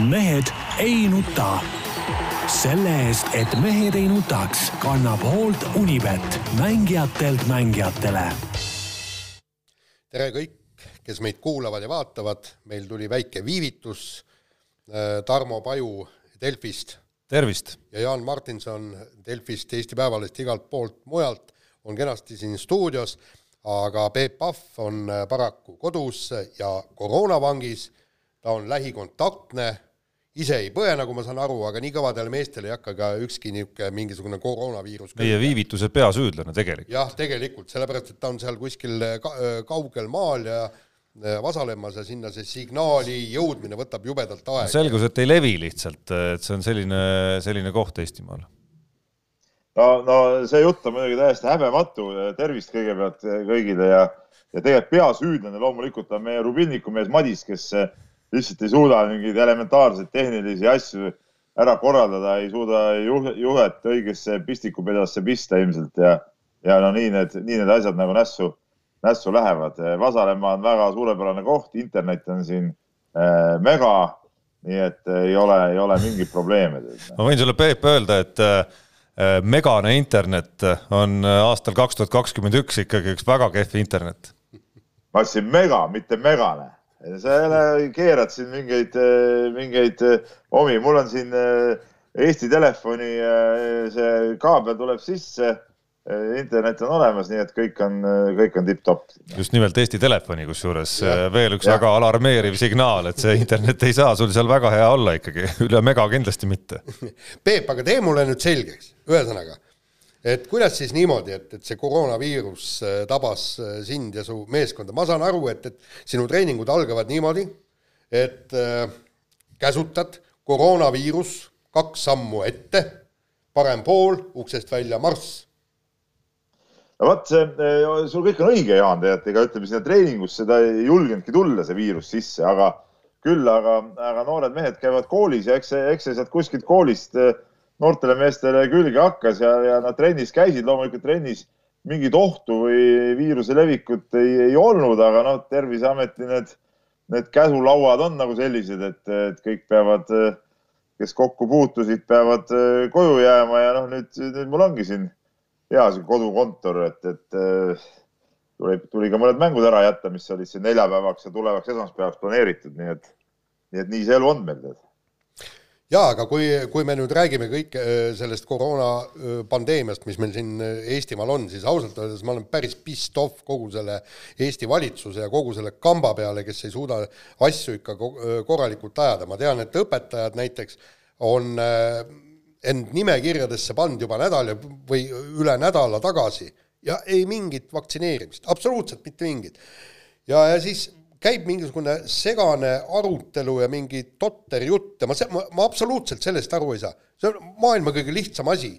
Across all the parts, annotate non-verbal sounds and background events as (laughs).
mehed ei nuta. selle eest, et mehed ei nutaks, kannab hoolt Unibet, mängijatelt mängijatele. tere kõik, kes meid kuulavad ja vaatavad, meil tuli väike viivitus. Tarmo Paju Delfist. tervist! ja Jaan Martinson Delfist, Eesti Päevalehest, igalt poolt mujalt on kenasti siin stuudios, aga Peep Pahv on paraku kodus ja koroonavangis. ta on lähikontaktne ise ei põe, nagu ma saan aru, aga nii kõvadele meestele ei hakka ka ükski niisugune mingisugune koroonaviirus meie viivituse peasüüdlane tegelikult. jah, tegelikult, sellepärast et ta on seal kuskil ka, kaugel maal ja äh, Vasalemmas ja sinna see signaali jõudmine võtab jubedalt aega. selgus, et ei levi lihtsalt, et see on selline, selline koht Eestimaal. no, no see jutt on muidugi täiesti häbematu, tervist kõigepealt kõigile ja, ja tegelikult peasüüdlane loomulikult on meie Rubinniku mees Madis, kes lihtsalt ei suuda mingeid elementaarseid tehnilisi asju ära korraldada, ei suuda juh juhet õigesse pistikupedasse pista ilmselt ja, ja no nii need, nii need asjad nagu nässu, nässu lähevad. Vasalemma on väga suurepärane koht, internet on siin äh, mega, nii et ei ole, ei ole mingit probleemi. ma võin sulle, Peep, öelda, et äh, megane internet on aastal kaks tuhat kakskümmend üks ikkagi üks väga kehv internet. ma ütlesin mega, mitte megane sa jälle keerad siin mingeid, mingeid omi, mul on siin eh, Eesti Telefoni eh, see kaabel tuleb sisse. Eh, internet on olemas, nii et kõik on, kõik on tipp-topp. just nimelt Eesti Telefoni, kusjuures veel üks ja. väga alarmeeriv signaal, et see internet ei saa sul seal väga hea olla ikkagi, (laughs) üle mega kindlasti mitte. Peep, aga tee mulle nüüd selgeks, ühesõnaga et kuidas siis niimoodi, et, et see koroonaviirus äh, tabas äh, sind ja su meeskonda, ma saan aru, et, et sinu treeningud algavad niimoodi, et äh, käsutad koroonaviirus kaks sammu ette, parem pool, uksest välja marss. no vot, äh, sul kõik on õige, Jaan, tegelikult, ega ütleme sinna treeningusse ta ei julgenudki tulla, see viirus sisse, aga küll, aga, aga noored mehed käivad koolis ja eks see, eks see sealt kuskilt koolist äh, noortele meestele külge hakkas ja, ja nad trennis käisid, loomulikult trennis mingit ohtu või viiruse levikut ei, ei olnud, aga noh, Terviseameti need, need käsulauad on nagu sellised, et, et kõik peavad, kes kokku puutusid, peavad koju jääma ja noh, nüüd, nüüd mul ongi siin hea see kodukontor, et, et tuli, tuli ka mõned mängud ära jätta, mis olid siin neljapäevaks ja tulevaks esmaspäevaks planeeritud, nii et, nii et nii see elu on meil tead jaa, aga kui, kui me nüüd räägime kõik äh, sellest koroonapandeemiast, mis meil siin äh, Eestimaal on, siis ausalt öeldes ma olen päris pissed off kogu selle Eesti valitsuse ja kogu selle kamba peale, kes ei suuda asju ikka äh, korralikult ajada, ma tean, et õpetajad näiteks on end nimekirjadesse pannud juba nädal või üle nädala tagasi ja ei mingit vaktsineerimist, absoluutselt mitte mingit. ja, ja siis käib mingisugune segane arutelu ja mingi totter jutt ja ma, ma, ma absoluutselt sellest aru ei saa. see on maailma kõige lihtsam asi.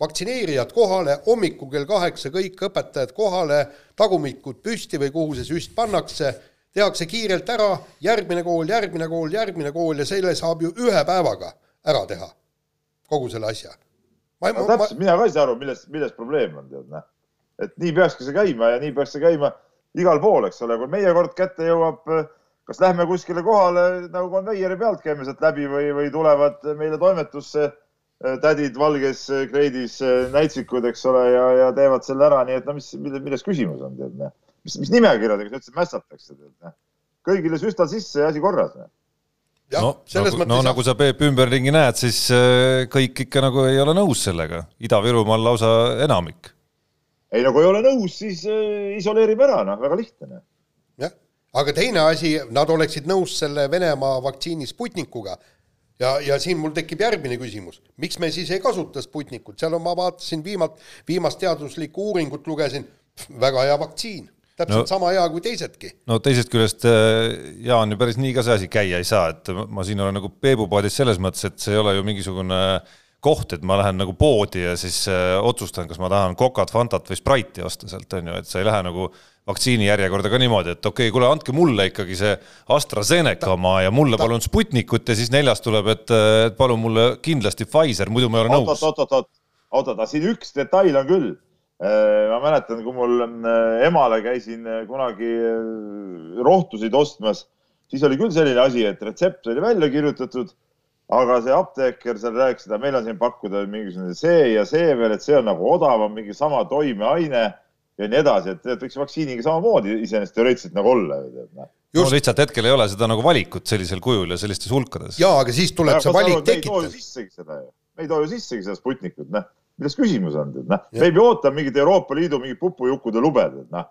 vaktsineerijad kohale, hommikul kell kaheksa kõik õpetajad kohale, tagumikud püsti või kuhu see süst pannakse, tehakse kiirelt ära, järgmine kool, järgmine kool, järgmine kool ja selle saab ju ühe päevaga ära teha, kogu selle asja. Ma, no, ma, täpselt ma..., mina ka ei saa aru, milles, milles probleem on, tead, noh. et nii peakski see käima ja nii peaks see käima igal pool, eks ole, kui meie kord kätte jõuab, kas lähme kuskile kohale nagu konveieri pealt käime sealt läbi või, või tulevad meile toimetusse äh, tädid valges kleidis, äh, näitsikud, eks ole, ja, ja teevad selle ära, nii et no mis, milles küsimus on, tead, noh. mis, mis nimekirjadega sa üldse mässatakse, tead, noh. kõigile süstal sisse ja asi korras, noh Ja, no, nagu, no nagu sa Peep ümberringi näed, siis kõik ikka nagu ei ole nõus sellega. Ida-Virumaal lausa enamik ei no kui ei ole nõus, siis äh, isoleerime ära, noh, väga lihtne. jah, aga teine asi, nad oleksid nõus selle Venemaa vaktsiini Sputnikuga. Ja, ja siin mul tekib järgmine küsimus, miks me siis ei kasuta Sputnikut, seal on, ma vaatasin viimast, viimast teaduslikku uuringut lugesin, väga hea vaktsiin. Täpselt no, sama hea kui teisedki. no teisest küljest äh, Jaan ju päris nii ka see asi käia ei saa, et ma siin olen nagu peebupaadis selles mõttes, et see ei ole ju mingisugune äh, koht, et ma lähen nagu poodi ja siis äh, otsustan, kas ma tahan Cocat, Fantat või Sprite'i osta sealt, on ju, et sa ei lähe nagu vaktsiinijärjekorda ka niimoodi, et okei okay,, kuule, andke mulle ikkagi see AstraZeneca oma ja mulle ta, palun Sputnikut ja siis neljas tuleb, et, et palun mulle kindlasti Pfizer, muidu ma ei ole nõus. oot, oot, oot, oot, oot, oot, siin üks detail on küll. Äh, ma mäletan, kui mul äh, emale käisin äh, kunagi rohtusid ostmas siis oli küll selline asi, et retsept oli välja kirjutatud, aga see apteeker seal rääkis, et meil on siin pakkuda mingisugune see ja see veel, et see on nagu odavam, mingi sama toimeaine ja nii edasi, et võiks vaktsiiniga samamoodi iseenesest teoreetiliselt nagu olla noh. Just. no lihtsalt hetkel ei ole seda nagu valikut sellisel kujul ja sellistes hulkades. ja, aga siis tuleb ja, see valik tekitada. me ei too ju sissegi seda ju, me ei too ju sissegi seda Sputnikut, noh, milles küsimus on, tead noh, me ei pea ootama mingit Euroopa Liidu mingit pupujukkude lube, tead noh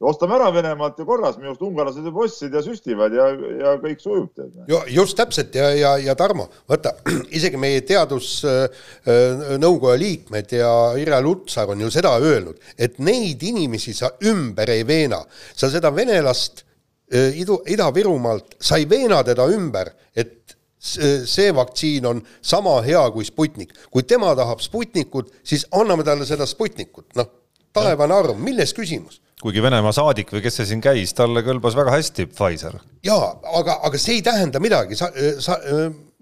ostame ära Venemaalt ja korras, minu arust ungarlased juba ostsid ja süstivad ja, ja kõik sujub tead. ju just täpselt ja, ja, ja Tarmo, vaata (clears throat) isegi meie teadusnõukoja liikmed ja Irja Lutsar on ju seda öelnud, et neid inimesi sa ümber ei veena, sa seda venelast Idu, Ida-Virumaalt, sa ei veena teda ümber, et see vaktsiin on sama hea kui Sputnik. kui tema tahab Sputnikut, siis anname talle seda Sputnikut, noh, taevane arm, milles küsimus? Kuigi Venemaa saadik või kes see siin käis, talle kõlbas väga hästi Pfizer. jaa, aga, aga see ei tähenda midagi, sa, sa,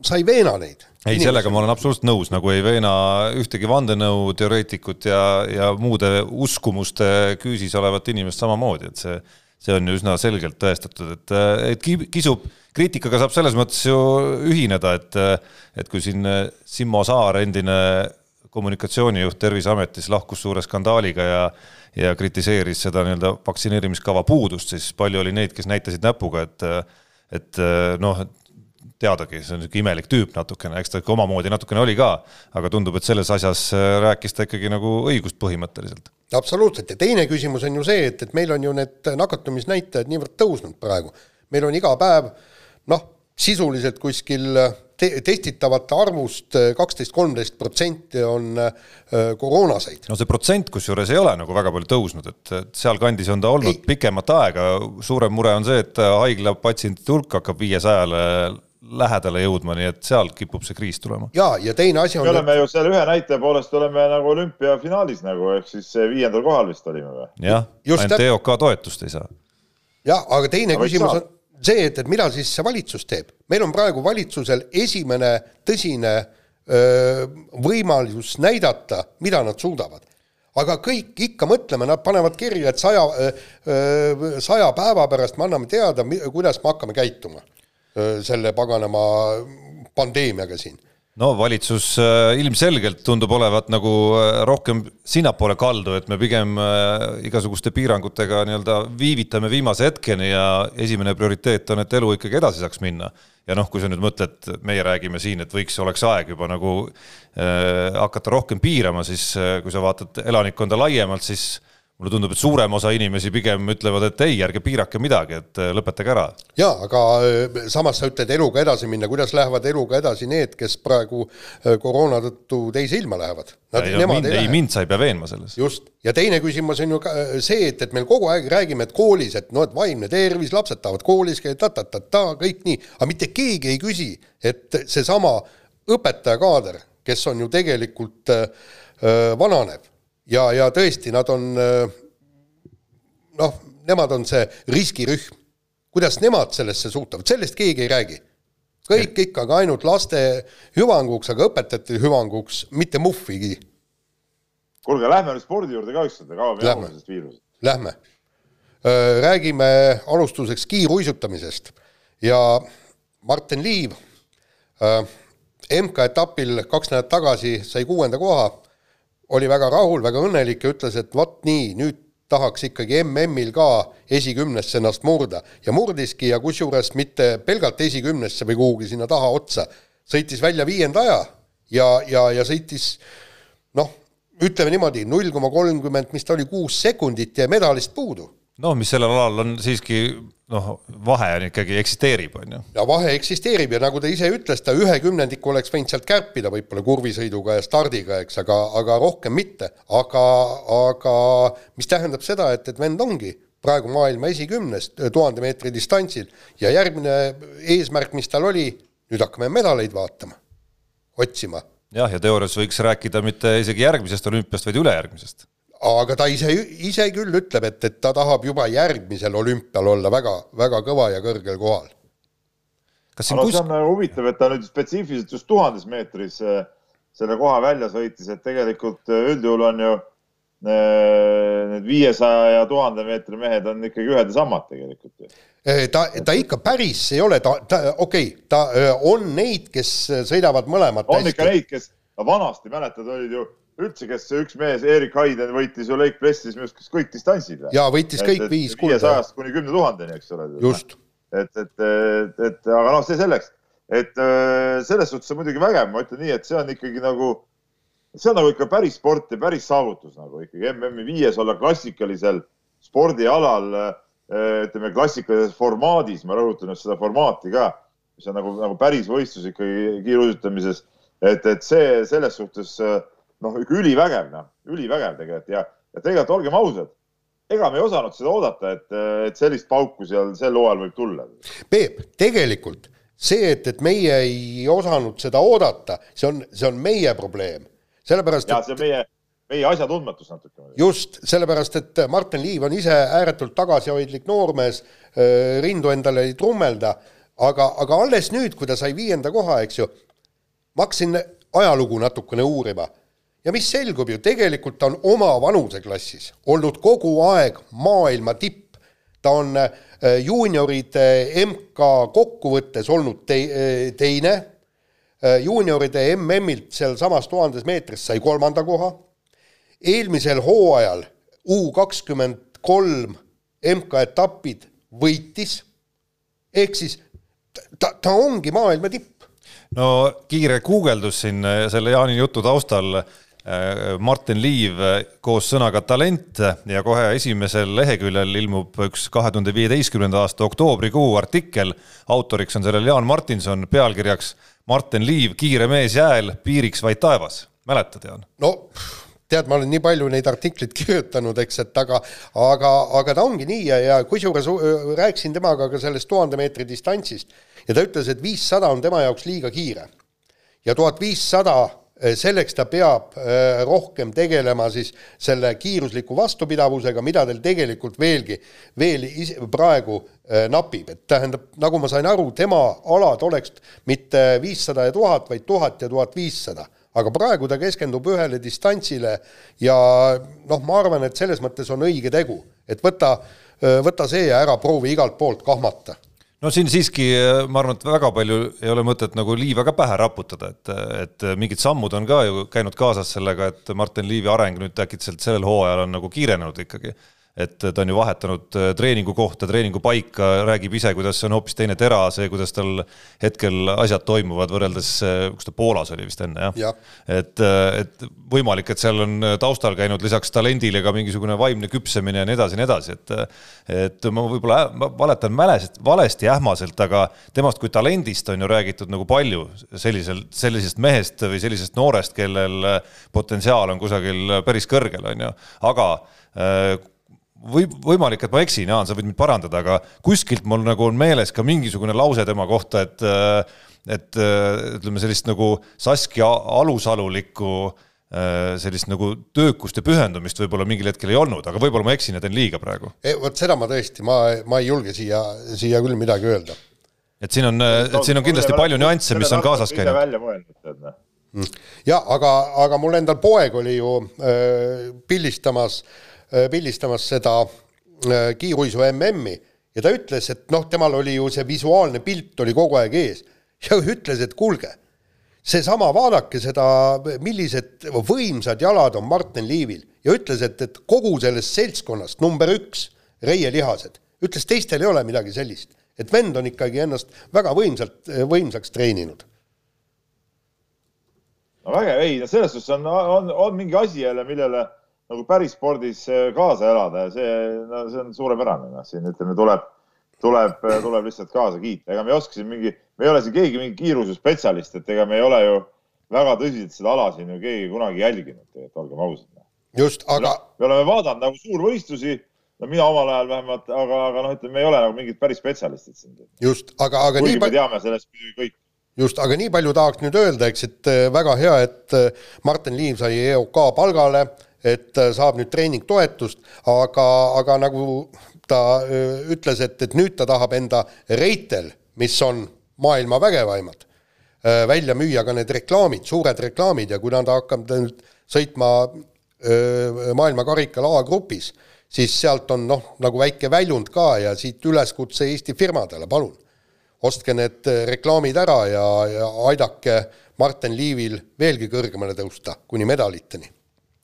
sa ei veena neid. ei, sellega ma olen absoluutselt nõus, nagu ei veena ühtegi vandenõuteoreetikut ja, ja muude uskumuste küüsis olevat inimest samamoodi, et see, see on ju üsna selgelt tõestatud, et, et kisub, kriitikaga saab selles mõttes ju ühineda, et, et kui siin Simmo Saar, endine kommunikatsioonijuht Terviseametis lahkus suure skandaaliga ja ja kritiseeris seda nii-öelda vaktsineerimiskava puudust, siis palju oli neid, kes näitasid näpuga, et et noh, teadagi, see on niisugune imelik tüüp natukene, eks ta ikka omamoodi natukene oli ka, aga tundub, et selles asjas rääkis ta ikkagi nagu õigust põhimõtteliselt. absoluutselt ja teine küsimus on ju see, et, et meil on ju need nakatumisnäitajad niivõrd tõusnud praegu. meil on iga päev noh, sisuliselt kuskil te testitavate arvust äh, kaksteist, kolmteist protsenti on äh, koroonaseid. no see protsent kusjuures ei ole nagu väga palju tõusnud, et, sealkandis on ta olnud ei. pikemat aega, suurem mure on see, et haiglapatsientide hulk hakkab viiesajale lähedale jõudma, nii et sealt kipub see kriis tulema. ja, ja teine asi on. me oleme ju selle ühe näitaja poolest oleme nagu olümpiafinaalis nagu ehk siis viiendal kohal vist olime või? jah, ainult EOK toetust ei saa. jah, aga teine aga küsimus on see, et, et mida siis see valitsus teeb. meil on praegu valitsusel esimene tõsine öö, võimalus näidata, mida nad suudavad. aga kõik ikka mõtleme, nad panevad kirja, et saja, saja päeva pärast me anname teada, kuidas me hakkame käituma öö, selle paganama pandeemiaga siin no valitsus äh, ilmselgelt tundub olevat nagu äh, rohkem sinnapoole kaldu, et me pigem äh, igasuguste piirangutega nii-öelda viivitame viimase hetkeni ja esimene prioriteet on, et elu ikkagi edasi saaks minna. ja noh, kui sa nüüd mõtled, meie räägime siin, et võiks, oleks aeg juba nagu äh, hakata rohkem piirama, siis äh, kui sa vaatad elanikkonda laiemalt, siis mulle tundub, et suurem osa inimesi pigem ütlevad, et ei, ärge piirake midagi, et äh, lõpetage ära. jaa, aga äh, samas sa ütled eluga edasi minna, kuidas lähevad eluga edasi need, kes praegu äh, koroona tõttu teise ilma lähevad? ei, no, mind, ei, ei, mind sa ei pea veenma selles. just, ja teine küsimus on ju ka see, et, et meil kogu aeg räägime, et koolis, et noh, et vaimne tervis, lapsed tahavad koolis käia ta,, ta-ta-ta-ta, kõik nii, aga mitte keegi ei küsi, et seesama õpetajakaader, kes on ju tegelikult äh, vananeb ja, ja tõesti, nad on noh, nemad on see riskirühm. kuidas nemad sellesse suhtuvad, sellest keegi ei räägi. kõik ikkagi ainult laste hüvanguks, aga õpetajate hüvanguks, mitte muhvigi. kuulge, lähme nüüd spordi juurde ka ükskord, kaua me jagume sellest viirusest? Lähme. räägime alustuseks kiiruisutamisest ja Martin Liiv MK-etapil kaks nädalat tagasi sai kuuenda koha oli väga rahul, väga õnnelik ja ütles, et vot nii, nüüd tahaks ikkagi MM-il ka esikümnesse ennast murda ja murdiski ja kusjuures mitte pelgalt esikümnesse või kuhugi sinna taha otsa, sõitis välja viienda aja ja, ja, ja sõitis noh, ütleme niimoodi, null koma kolmkümmend, mis ta oli, kuus sekundit jäi medalist puudu. Noh, mis sellel alal on siiski noh, vahe on ikkagi, eksisteerib, on ju. ja vahe eksisteerib ja nagu ta ise ütles, ta ühe kümnendiku oleks võinud sealt kärpida võib-olla kurvisõiduga ja stardiga, eks, aga, aga rohkem mitte. aga, aga mis tähendab seda, et, et vend ongi praegu maailma esikümnes tuhande meetri distantsil ja järgmine eesmärk, mis tal oli, nüüd hakkame medaleid vaatama, otsima. jah, ja teoorias võiks rääkida mitte isegi järgmisest olümpiast, vaid ülejärgmisest aga ta ise, ise küll ütleb, et, et ta tahab juba järgmisel olümpial olla väga, väga kõva ja kõrgel kohal. kas siin kus... see on nagu huvitav, et ta nüüd spetsiifiliselt just tuhandes meetris äh, selle koha välja sõitis, et tegelikult äh, üldjuhul on ju need viiesaja ja tuhande meetri mehed on ikkagi ühed ja samad tegelikult. ta, ta ikka päris ei ole, ta, ta okei okay,, ta on neid, kes sõidavad mõlemad. on hästi. ikka neid, kes, vanasti mäletad, olid ju üldse, kes see üks mees, Erik Haiden võitis ju Lake Pressis minu arust kõik distantsid. ja võitis et, kõik et, viis kulda. viiesajast kuni kümne tuhandeni, eks ole. just. et, et, et, et aga noh, see selleks, et äh, selles suhtes on muidugi vägev, ma ütlen nii, et see on ikkagi nagu, see on nagu ikka päris sport ja päris saavutus nagu ikkagi MM-i viies olla klassikalisel spordialal, äh, ütleme klassikalises formaadis, ma rõhutan just seda formaati ka, mis on nagu, nagu päris võistlus ikkagi kiiruisutamises, et, et see selles suhtes äh, noh, ülivägev, noh, ülivägev tegelikult ja, ja tegelikult olgem ausad, ega me ei osanud seda oodata, et, et sellist pauku seal sel hooajal võib tulla. Peep, tegelikult see, et, et meie ei osanud seda oodata, see on, see on meie probleem, sellepärast. ja see on meie, meie asjatundmatus natuke. just, sellepärast et Martin Liiv on ise ääretult tagasihoidlik noormees, rindu endale ei trummelda, aga, aga alles nüüd, kui ta sai viienda koha, eks ju, ma hakkasin ajalugu natukene uurima ja mis selgub ju, tegelikult ta on oma vanuseklassis olnud kogu aeg maailma tipp. ta on äh, juunioride MK kokkuvõttes olnud te, äh, teine, äh, juunioride MM-ilt sealsamas tuhandes meetris sai kolmanda koha, eelmisel hooajal U kakskümmend kolm MK-etapid võitis, ehk siis ta, ta ongi maailma tipp. no kiire guugeldus siin selle Jaani jutu taustal Äh, Martin Liiv koos sõnaga talent ja kohe esimesel leheküljel ilmub üks kahe tuhande viieteistkümnenda aasta oktoobrikuu artikkel. autoriks on sellel Jaan Martinson, pealkirjaks Martin Liiv, kiire mees jääl, piiriks vaid taevas. mäletad, Jaan? no tead, ma olen nii palju neid artikleid kirjutanud, eks, et aga, aga, aga ta ongi nii ja, ja kusjuures rääkisin temaga ka sellest tuhande meetri distantsist ja ta ütles, et viissada on tema jaoks liiga kiire. ja tuhat viissada Äh, selleks ta peab äh, rohkem tegelema siis selle kiirusliku vastupidavusega, mida tal tegelikult veelgi, veel ise, praegu äh, napib, et tähendab, nagu ma sain aru, tema alad oleks mitte viissada ja tuhat, vaid tuhat ja tuhat viissada. aga praegu ta keskendub ühele distantsile ja noh, ma arvan, et selles mõttes on õige tegu, et võta, võta see ja ära proovi igalt poolt kahmata no siin siiski ma arvan, et väga palju ei ole mõtet nagu liiva ka pähe raputada, et, et mingid sammud on ka ju käinud kaasas sellega, et Martin Liivi areng nüüd äkitselt sellel hooajal on nagu kiirenenud ikkagi et ta on ju vahetanud äh, treeningukohta, treeningupaika, räägib ise, kuidas see on hoopis teine tera, see, kuidas tal hetkel asjad toimuvad, võrreldes, äh, kus ta Poolas oli vist enne jah ja. ja.. et, äh, et võimalik, et seal on taustal käinud lisaks talendile ka mingisugune vaimne küpsemine ja nii edasi ja nii edasi, et et ma võib-olla ma valetan mälest, valesti ähmaselt, aga temast kui talendist on ju räägitud nagu palju sellisel, sellisest mehest või sellisest noorest, kellel potentsiaal on kusagil päris kõrgel, on ju, aga või võimalik, et ma eksin, Jaan, sa võid mind parandada, aga kuskilt mul nagu on meeles ka mingisugune lause tema kohta, et et ütleme, sellist nagu Saskia alusalulikku sellist nagu töökust ja pühendumist võib-olla mingil hetkel ei olnud, aga võib-olla ma eksin ja teen liiga praegu. vot seda ma tõesti, ma, ma ei julge siia, siia küll midagi öelda. et siin on, et siin on kindlasti palju nüansse, mis on kaasas käinud. välja mõelnud, noh. mm. ja aga, aga mul endal poeg oli ju äh, pildistamas Äh, pildistamas seda äh, kiiruisu MM-i ja ta ütles, et noh, temal oli ju see visuaalne pilt oli kogu aeg ees. Ja (laughs) ütles, et kuulge, seesama, vaadake seda, millised võimsad jalad on Martin Liivil. Ja ütles, et, et kogu sellest seltskonnast number üks, Reie Lihased, ütles, teistel ei ole midagi sellist, et vend on ikkagi ennast väga võimsalt, võimsaks treeninud. no vägev, ei, selles suhtes on, on, on mingi asi jälle, millele nagu päris spordis äh, kaasa elada ja see, no see on suurepärane, noh, siin ütleme, tuleb, tuleb, äh, tuleb lihtsalt kaasa kiita, ega me ei oska siin mingi, me ei ole siin keegi mingi kiirusespetsialist, et ega me ei ole ju väga tõsiselt seda ala siin ju keegi kunagi jälginud, et olgem ausad. Noh. just, aga. me oleme vaadanud nagu suurvõistlusi, no mina omal ajal vähemalt, aga, aga noh, ütleme, me ei ole nagu mingid päris spetsialistid siin. just, aga, aga. kuigi me teame sellest muidugi kõik just, aga nii palju tahaks nüüd öelda, eks, et äh, väga hea, et Martin Liiv sai EOK palgale et äh, saab nüüd treeningtoetust, aga, aga nagu ta äh, ütles, et, et nüüd ta tahab enda Reitel, mis on maailma vägevaimad, äh, välja müüa ka need reklaamid, suured reklaamid ja kuna ta hakkab nüüd sõitma maailmakarikal A-grupis, siis sealt on noh, nagu väike väljund ka ja siit üleskutse Eesti firmadele, palun, ostke need reklaamid ära ja, ja aidake Martin Liivil veelgi kõrgemale tõusta, kuni medaliteni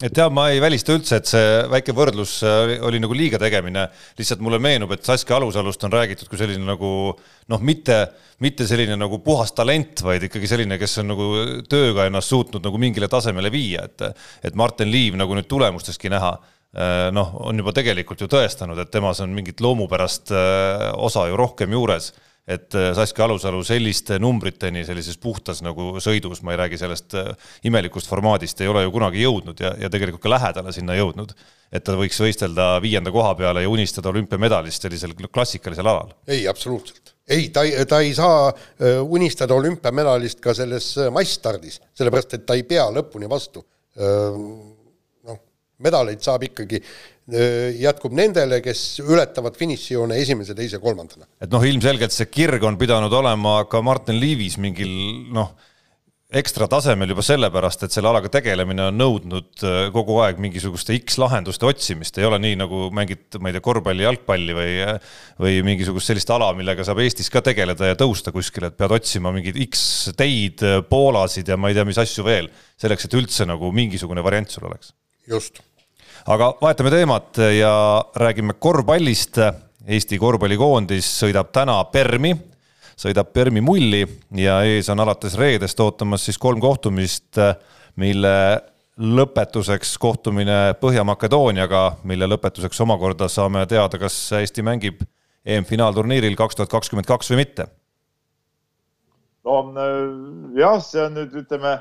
et jah, ma ei välista üldse, et see väike võrdlus oli, oli nagu liiga tegemine, lihtsalt mulle meenub, et Saskia Alusalust on räägitud kui selline nagu noh, mitte, mitte selline nagu puhas talent, vaid ikkagi selline, kes on nagu tööga ennast suutnud nagu mingile tasemele viia, et et Martin Liiv nagu nüüd tulemustestki näha, eh, noh, on juba tegelikult ju tõestanud, et temas on mingit loomupärast eh, osa ju rohkem juures et äh, Saskia Alusalu selliste numbriteni sellises puhtas nagu sõidus, ma ei räägi sellest äh, imelikust formaadist, ei ole ju kunagi jõudnud ja, ja tegelikult ka lähedale sinna jõudnud. et ta võiks võistelda viienda koha peale ja unistada olümpiamedalist sellisel klassikalisel alal. ei, absoluutselt. ei, ta ta ei saa äh, unistada olümpiamedalist ka selles massstardis, sellepärast et ta ei pea lõpuni vastu medaleid saab ikkagi jätkub nendele, kes ületavad finišijoone esimese, teise, kolmandana. et noh, ilmselgelt see kirg on pidanud olema ka Martin Liivis mingil noh, ekstra tasemel juba sellepärast, et selle alaga tegelemine on nõudnud kogu aeg mingisuguste X-lahenduste otsimist, ei ole nii, nagu mängid, ma ei tea, korvpalli, jalgpalli või või mingisugust sellist ala, millega saab Eestis ka tegeleda ja tõusta kuskile, et pead otsima mingeid X-teid, poolasid ja ma ei tea, mis asju veel, selleks, et üldse nagu mingisugune variant sul oleks. just aga vahetame teemat ja räägime korvpallist. Eesti korvpallikoondis sõidab täna Permi, sõidab Permi mulli ja ees on alates reedest ootamas siis kolm kohtumist, mille lõpetuseks kohtumine Põhja-Makedooniaga, mille lõpetuseks omakorda saame teada, kas Eesti mängib EM-finaalturniiril kaks tuhat kakskümmend kaks või mitte. no jah, see on nüüd ütleme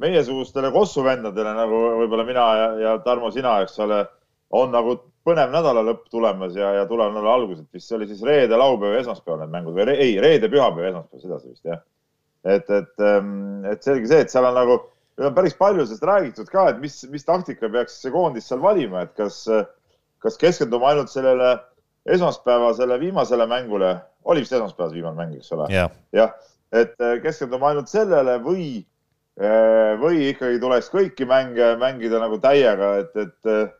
meiesugustele kossuvendadele nagu võib-olla mina ja, ja Tarmo, sina, eks ole, on nagu põnev nädalalõpp tulemas ja, ja tuleva nädala algus, et vist see oli siis reede, laupäev ja esmaspäev need mängud või re, ei, reede, pühapäev ja esmaspäev, sedasi vist jah. et, et, ähm, et selge see, et seal on nagu, meil on päris palju sellest räägitud ka, et mis, mis taktika peaks see koondis seal valima, et kas, kas keskendume ainult sellele esmaspäevasele viimasele mängule, oli vist esmaspäevas viimane mäng, eks ole? Jah, et keskendume ainult sellele või või ikkagi tuleks kõiki mänge mängida nagu täiega, et, et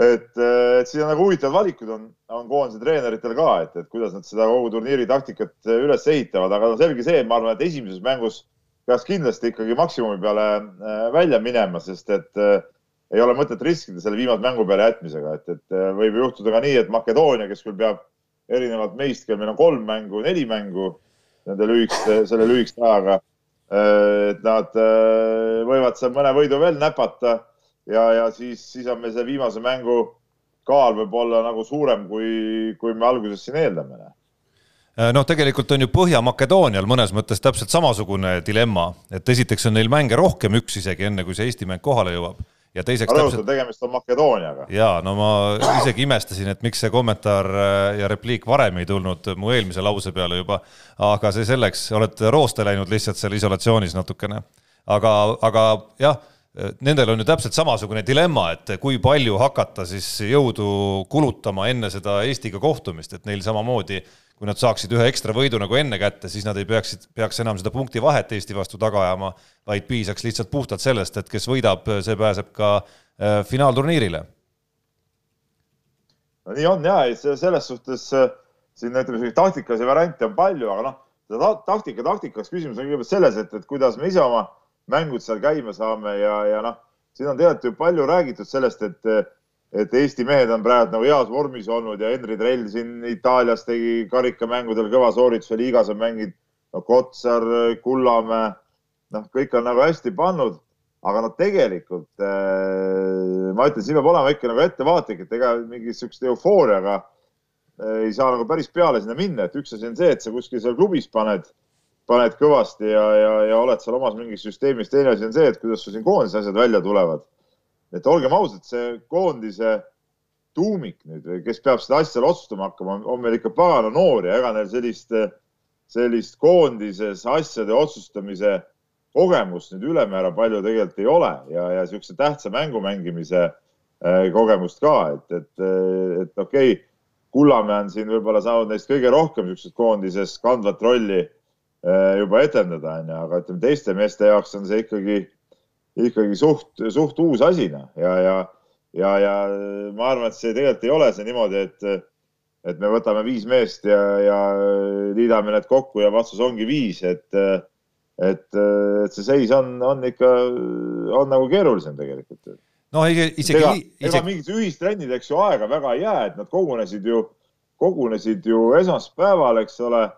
et, et siin on nagu huvitavad valikud on, on koondise treeneritel ka, et, et kuidas nad seda kogu turniiri taktikat üles ehitavad, aga no selge see, ma arvan, et esimeses mängus peaks kindlasti ikkagi maksimumi peale äh, välja minema, sest et äh, ei ole mõtet riskida selle viimase mängu peale jätmisega, et, et võib juhtuda ka nii, et Makedoonia, kes küll peab erinevalt meist, kel meil on kolm mängu, neli mängu nende lühikeste, selle lühikese ajaga Äh, et nad äh, võivad seal mõne võidu veel näpata ja, ja siis, siis on meil see viimase mängu kaal võib-olla nagu suurem, kui, kui me alguses siin eeldame äh, noh, tegelikult on ju Põhja-Makedoonial mõnes mõttes täpselt samasugune dilemma, et esiteks on neil mänge rohkem, üks isegi enne, kui see Eesti mäng kohale jõuab ja teiseks täpselt... tegemist on Makedooniaga. ja no ma isegi imestasin, et miks see kommentaar äh, ja repliik varem ei tulnud mu eelmise lause peale juba, aga see selleks, olete rooste läinud lihtsalt seal isolatsioonis natukene. aga, aga jah, nendel on ju täpselt samasugune dilemma, et kui palju hakata siis jõudu kulutama enne seda Eestiga kohtumist, et neil samamoodi kui nad saaksid ühe ekstra võidu nagu enne kätte, siis nad ei peaksid, peaks enam seda punkti vahet Eesti vastu taga ajama, vaid piisaks lihtsalt puhtalt sellest, et kes võidab, see pääseb ka äh, finaalturniirile. no nii on ja, selles suhtes äh, siin ütleme, selliseid taktikalisi variante on palju, aga noh, seda taktika taktikaks küsimus on kõigepealt selles, et, et kuidas me ise oma mängud seal käima saame ja, ja noh, siin on tegelikult ju palju räägitud sellest, et et Eesti mehed on praegu nagu heas vormis olnud ja Henri Trell siin Itaalias tegi karikamängudel kõva soorituse, liigas on mänginud no, Kotsar, Kullamäe, noh, kõik on nagu hästi pannud, aga noh, tegelikult äh, ma ütlen, siin peab olema ikka nagu ettevaatlik, et ega mingi siukest eufooriaga äh, ei saa nagu päris peale sinna minna, et üks asi on see, et sa kuskil seal klubis paned, paned kõvasti ja, ja, ja oled seal omas mingis süsteemis, teine asi on see, et kuidas sul siin koondises asjad välja tulevad et olgem ausad, see koondise tuumik nüüd, kes peab seda asja otsustama hakkama, on meil ikka pagana noor ja ega neil sellist, sellist koondises asjade otsustamise kogemust nüüd ülemäära palju tegelikult ei ole ja, ja niisuguse tähtsa mängu mängimise äh, kogemust ka, et, et, et okei okay,, Kullamäe on siin võib-olla saanud neist kõige rohkem niisugusest koondises kandvat rolli äh, juba etendada, onju, aga ütleme teiste meeste jaoks on see ikkagi ikkagi suht, suht uus asi noh ja, ja, ja, ja ma arvan, et see tegelikult ei ole see niimoodi, et, et me võtame viis meest ja, ja liidame need kokku ja vastus ongi viis, et, et, et see seis on, on ikka, on nagu keerulisem tegelikult. no isegi, ega, isegi... ega mingit ühistrennideks ju aega väga ei jää, et nad kogunesid ju, kogunesid ju esmaspäeval, eks ole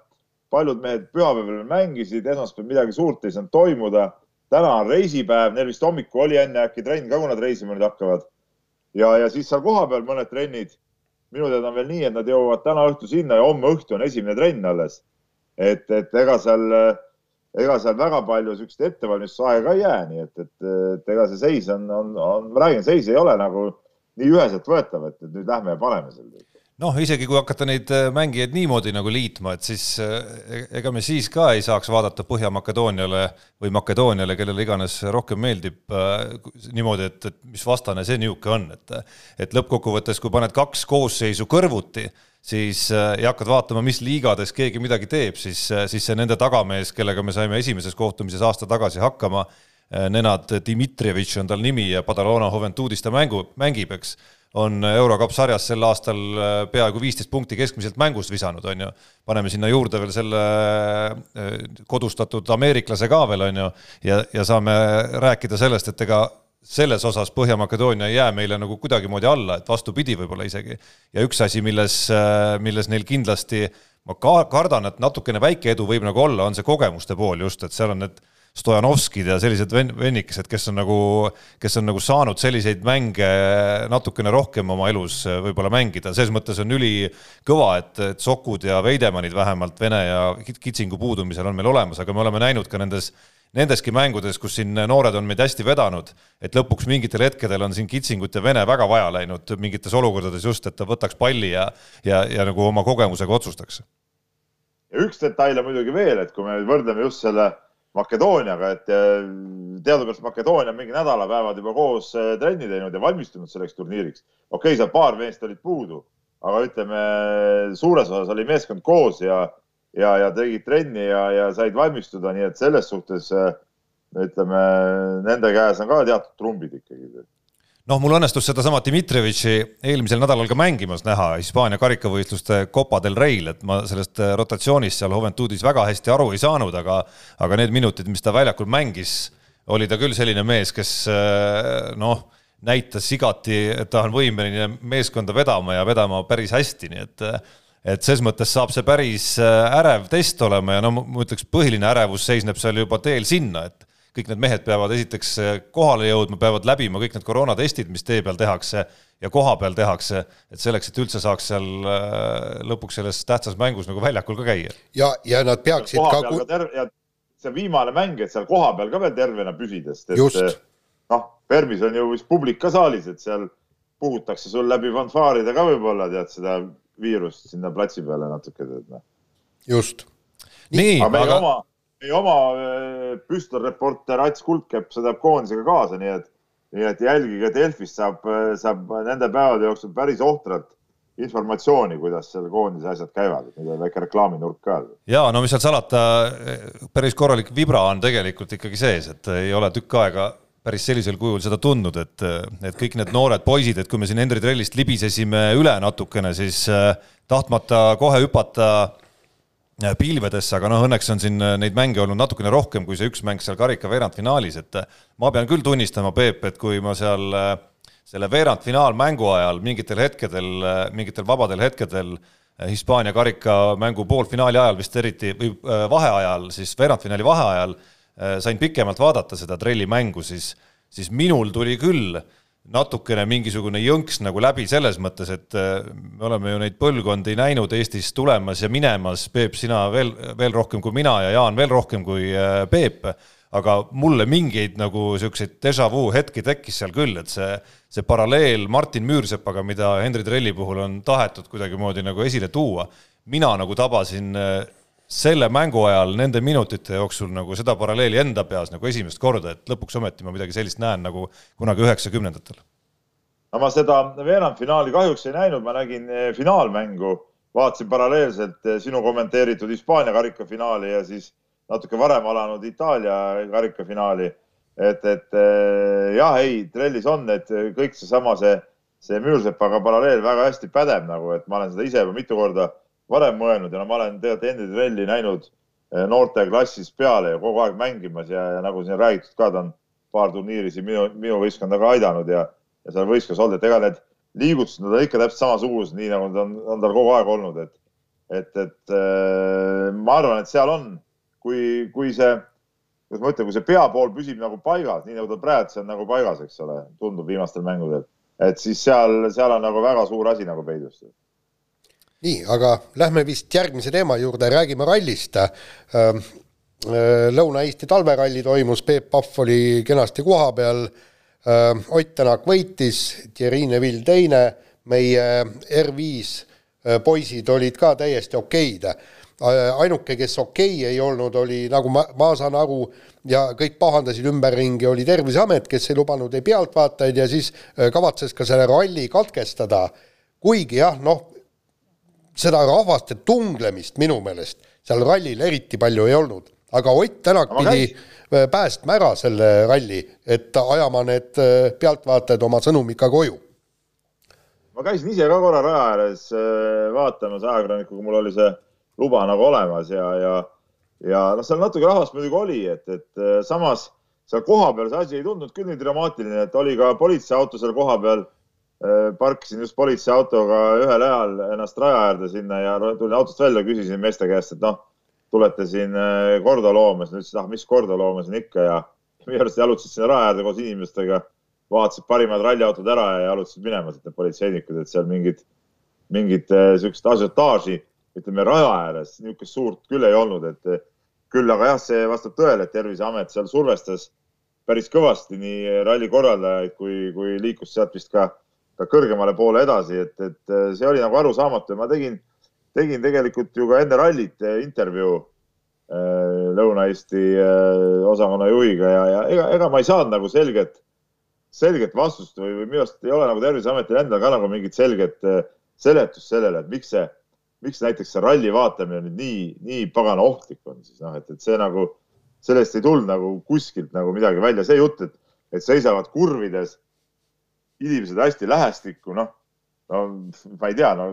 paljud mehed pühapäeval mängisid, esmaspäeval midagi suurt ei saanud toimuda. Täna on reisipäev, neil vist hommikul oli enne äkki trenn ka, kui nad reisima nüüd hakkavad. ja, ja siis seal kohapeal mõned trennid. minu teada on veel nii, et nad jõuavad täna õhtu sinna ja homme õhtu on esimene trenn alles. et, et ega seal, ega seal väga palju siukest ettevalmistusaega ei jää, nii et, et, et ega see seis on, on, on, ma räägin, seis ei ole nagu nii üheselt võetav, et, et nüüd lähme ja paneme selle noh, isegi kui hakata neid äh, mängijaid niimoodi nagu liitma, et siis äh, ega me siis ka ei saaks vaadata Põhja-Makedooniale või Makedooniale, kellele iganes rohkem meeldib äh, niimoodi, et, et mis vastane see niisugune on, et et lõppkokkuvõttes, kui paned kaks koosseisu kõrvuti, siis ja hakkad vaatama, mis liigades keegi midagi teeb, siis, siis see nende tagamees, kellega me saime esimeses kohtumises aasta tagasi hakkama, Nenad Dmitrijevitš on tal nimi ja Padalona Juventudis ta mängu, mängib, eks on Eurocup sarjas sel aastal äh, peaaegu viisteist punkti keskmiselt mängust visanud, on ju. paneme sinna juurde veel selle äh, kodustatud ameeriklase ka veel, on ju, ja, ja saame rääkida sellest, et ega selles osas Põhja-Makedoonia ei jää meile nagu kuidagimoodi alla, et vastupidi, võib-olla isegi. ja üks asi, milles, äh, milles neil kindlasti ma ka kardan, et natukene väike edu võib nagu olla, on see kogemuste pool just, et seal on need Stojanovskid ja sellised ven-, vennikesed, kes on nagu, kes on nagu saanud selliseid mänge natukene rohkem oma elus võib-olla mängida, selles mõttes on ülikõva, et, et Sokud ja Veidemannid vähemalt Vene ja Kitsingu puudumisel on meil olemas, aga me oleme näinud ka nendes nendeski mängudes, kus siin noored on meid hästi vedanud, et lõpuks mingitel hetkedel on siin Kitsingut ja Vene väga vaja läinud mingites olukordades just, et ta võtaks palli ja, ja, ja nagu oma kogemusega otsustaks. ja üks detail on muidugi veel, et kui me võrdleme just selle Makedooniaga, et äh, teadupärast Makedoonia on mingi nädalapäevad juba koos äh, trenni teinud ja valmistunud selleks turniiriks. okei okay,, seal paar meest olid puudu, aga ütleme, suures osas oli meeskond koos ja, ja, ja tegid trenni ja, ja said valmistuda, nii et selles suhtes äh, ütleme, nende käes on ka teatud trumbid ikkagi noh, mul õnnestus sedasama Dmitrijevitši eelmisel nädalal ka mängimas näha Hispaania karikavõistluste Copa del Reil, et ma sellest äh, rotatsioonist seal Juventudis väga hästi aru ei saanud, aga aga need minutid, mis ta väljakul mängis, oli ta küll selline mees, kes äh, noh, näitas igati, et ta on võimeline meeskonda vedama ja vedama päris hästi, nii et et ses mõttes saab see päris äh, ärev test olema ja no ma ütleks, põhiline ärevus seisneb seal juba teel sinna, et kõik need mehed peavad esiteks eh, kohale jõudma, peavad läbima kõik need koroonatestid, mis tee peal tehakse ja koha peal tehakse, et selleks, et üldse saaks seal eh, lõpuks selles tähtsas mängus nagu väljakul ka käia. ja, ja nad peaksid ka, ka ter... ja see viimane mäng, et seal kohapeal ka veel tervena püsida, sest et eh, noh, Permis on ju vist publik ka saalis, et seal puhutakse sul läbi fanfaaride ka võib-olla tead seda viirust sinna platsi peale natuke. Noh. just. nii, aga, aga... oma meie oma äh, püstolreporter Ats Kuldkepp sõidab koondisega kaasa, nii et, nii et jälgige Delfist saab, äh, saab nende päevade jooksul päris ohtralt informatsiooni, kuidas seal koondise asjad käivad, et nüüd on väike reklaaminurk ka. ja no mis seal salata, päris korralik vibra on tegelikult ikkagi sees, et ei ole tükk aega päris sellisel kujul seda tundnud, et, et kõik need noored poisid, et kui me siin Henri Trellist libisesime üle natukene, siis äh, tahtmata kohe hüpata Äh, pilvedesse, aga noh, õnneks on siin äh, neid mänge olnud natukene rohkem kui see üks mäng seal karika veerandfinaalis, et äh, ma pean küll tunnistama, Peep, et kui ma seal selle veerandfinaalmängu ajal mingitel hetkedel, mingitel vabadel hetkedel Hispaania karikamängu poolfinaali ajal vist eriti või vaheajal, siis veerandfinaali vaheajal sain pikemalt vaadata seda trelli mängu, siis, siis minul tuli küll äh, natukene mingisugune jõnks nagu läbi selles mõttes, et äh, me oleme ju neid põlvkondi näinud Eestis tulemas ja minemas, Peep, sina veel, veel rohkem kui mina ja Jaan veel rohkem kui äh, Peep, aga mulle mingeid nagu niisuguseid déjà vu hetki tekkis seal küll, et see, see paralleel Martin Müürsepaga, mida Henri Trelli puhul on tahetud kuidagimoodi nagu esile tuua, mina nagu tabasin äh, selle mängu ajal nende minutite jooksul nagu seda paralleeli enda peas nagu esimest korda, et lõpuks ometi ma midagi sellist näen nagu kunagi üheksakümnendatel. no ma seda veerandfinaali kahjuks ei näinud, ma nägin eh, finaalmängu, vaatasin paralleelselt eh, sinu kommenteeritud Hispaania karikafinaali ja siis natuke varem alanud Itaalia karikafinaali et, et äh, jah, ei, trellis on, et kõik seesama, see, see Müürsepaga paralleel väga hästi pädeb nagu, et ma olen seda ise juba mitu korda varem mõelnud ja no ma olen tegelikult enda trelli näinud äh, noorteklassis peale ja kogu aeg mängimas ja, ja nagu siin räägitud ka, ta on paar turniiri siin minu, minu võistkonda ka aidanud ja, ja seal võistkonnas olnud, et ega need liigutused on ikka täpselt samasugused, nii nagu ta on, on tal kogu aeg olnud, et, et, et äh, ma arvan, et seal on, kui, kui see kuidas ma ütlen, kui see peapool püsib nagu paigas, nii nagu ta praegu on nagu paigas, eks ole, tundub viimastel mängudel, et siis seal, seal on nagu väga suur asi nagu peidus. Nii, aga lähme vist järgmise teema juurde, räägime rallist. Ähm, äh, Lõuna-Eesti talveralli toimus, Peep Pahv oli kenasti koha peal. Ähm, Ott Tänak võitis, Thierry Neville teine, meie R5 äh, poisid olid ka täiesti okeid ainuke, kes okei ei olnud, oli nagu ma, ma saan aru, ja kõik pahandasid ümberringi, oli Terviseamet, kes ei lubanud ei pealtvaatajaid ja siis kavatses ka selle ralli katkestada. kuigi jah, noh, seda rahvaste tunglemist minu meelest seal rallil eriti palju ei olnud, aga Ott Tänak pidi päästma ära selle ralli, et ajama need pealtvaatajad oma sõnumiga koju ma käisin ise ka korra raja ääres vaatamas ajakirjanikuga, mul oli see luba nagu olemas ja, ja, ja noh, seal natuke rahvast muidugi oli, et, et samas seal kohapeal see asi ei tundunud küll nii dramaatiline, et oli ka politseiauto seal kohapeal. Äh, parkisin just politseiautoga ühel ajal ennast raja äärde sinna ja tulin autost välja, küsisin meeste käest, et noh, tulete siin äh, korda loomas. Nad ütlesid, ah, mis korda loomas on ikka ja (laughs) minu arust jalutasid sinna raja äärde koos inimestega, vaatasid parimad ralliautod ära ja jalutasid minema, need politseinikud, et seal mingit, mingit siukest asiotaaži ütleme raja ääres niisugust suurt küll ei olnud, et küll aga jah, see vastab tõele, et Terviseamet seal survestas päris kõvasti nii ralli korraldajaid kui, kui liikus sealt vist ka, ka kõrgemale poole edasi, et, et see oli nagu arusaamatu. Ja ma tegin, tegin tegelikult ju ka enne rallit intervjuu äh, Lõuna-Eesti äh, osakonna juhiga ja, ja ega, ega ma ei saanud nagu selget, selget vastust või, või minu arust ei ole nagu Terviseametil endal ka nagu mingit selget äh, seletust sellele, et miks see miks näiteks see ralli vaatamine nüüd nii, nii pagana ohtlik on siis noh, et, et see nagu, sellest ei tulnud nagu kuskilt nagu midagi välja, see jutt, et, et seisavad kurvides inimesed hästi lähestikku, noh, no ma ei tea, no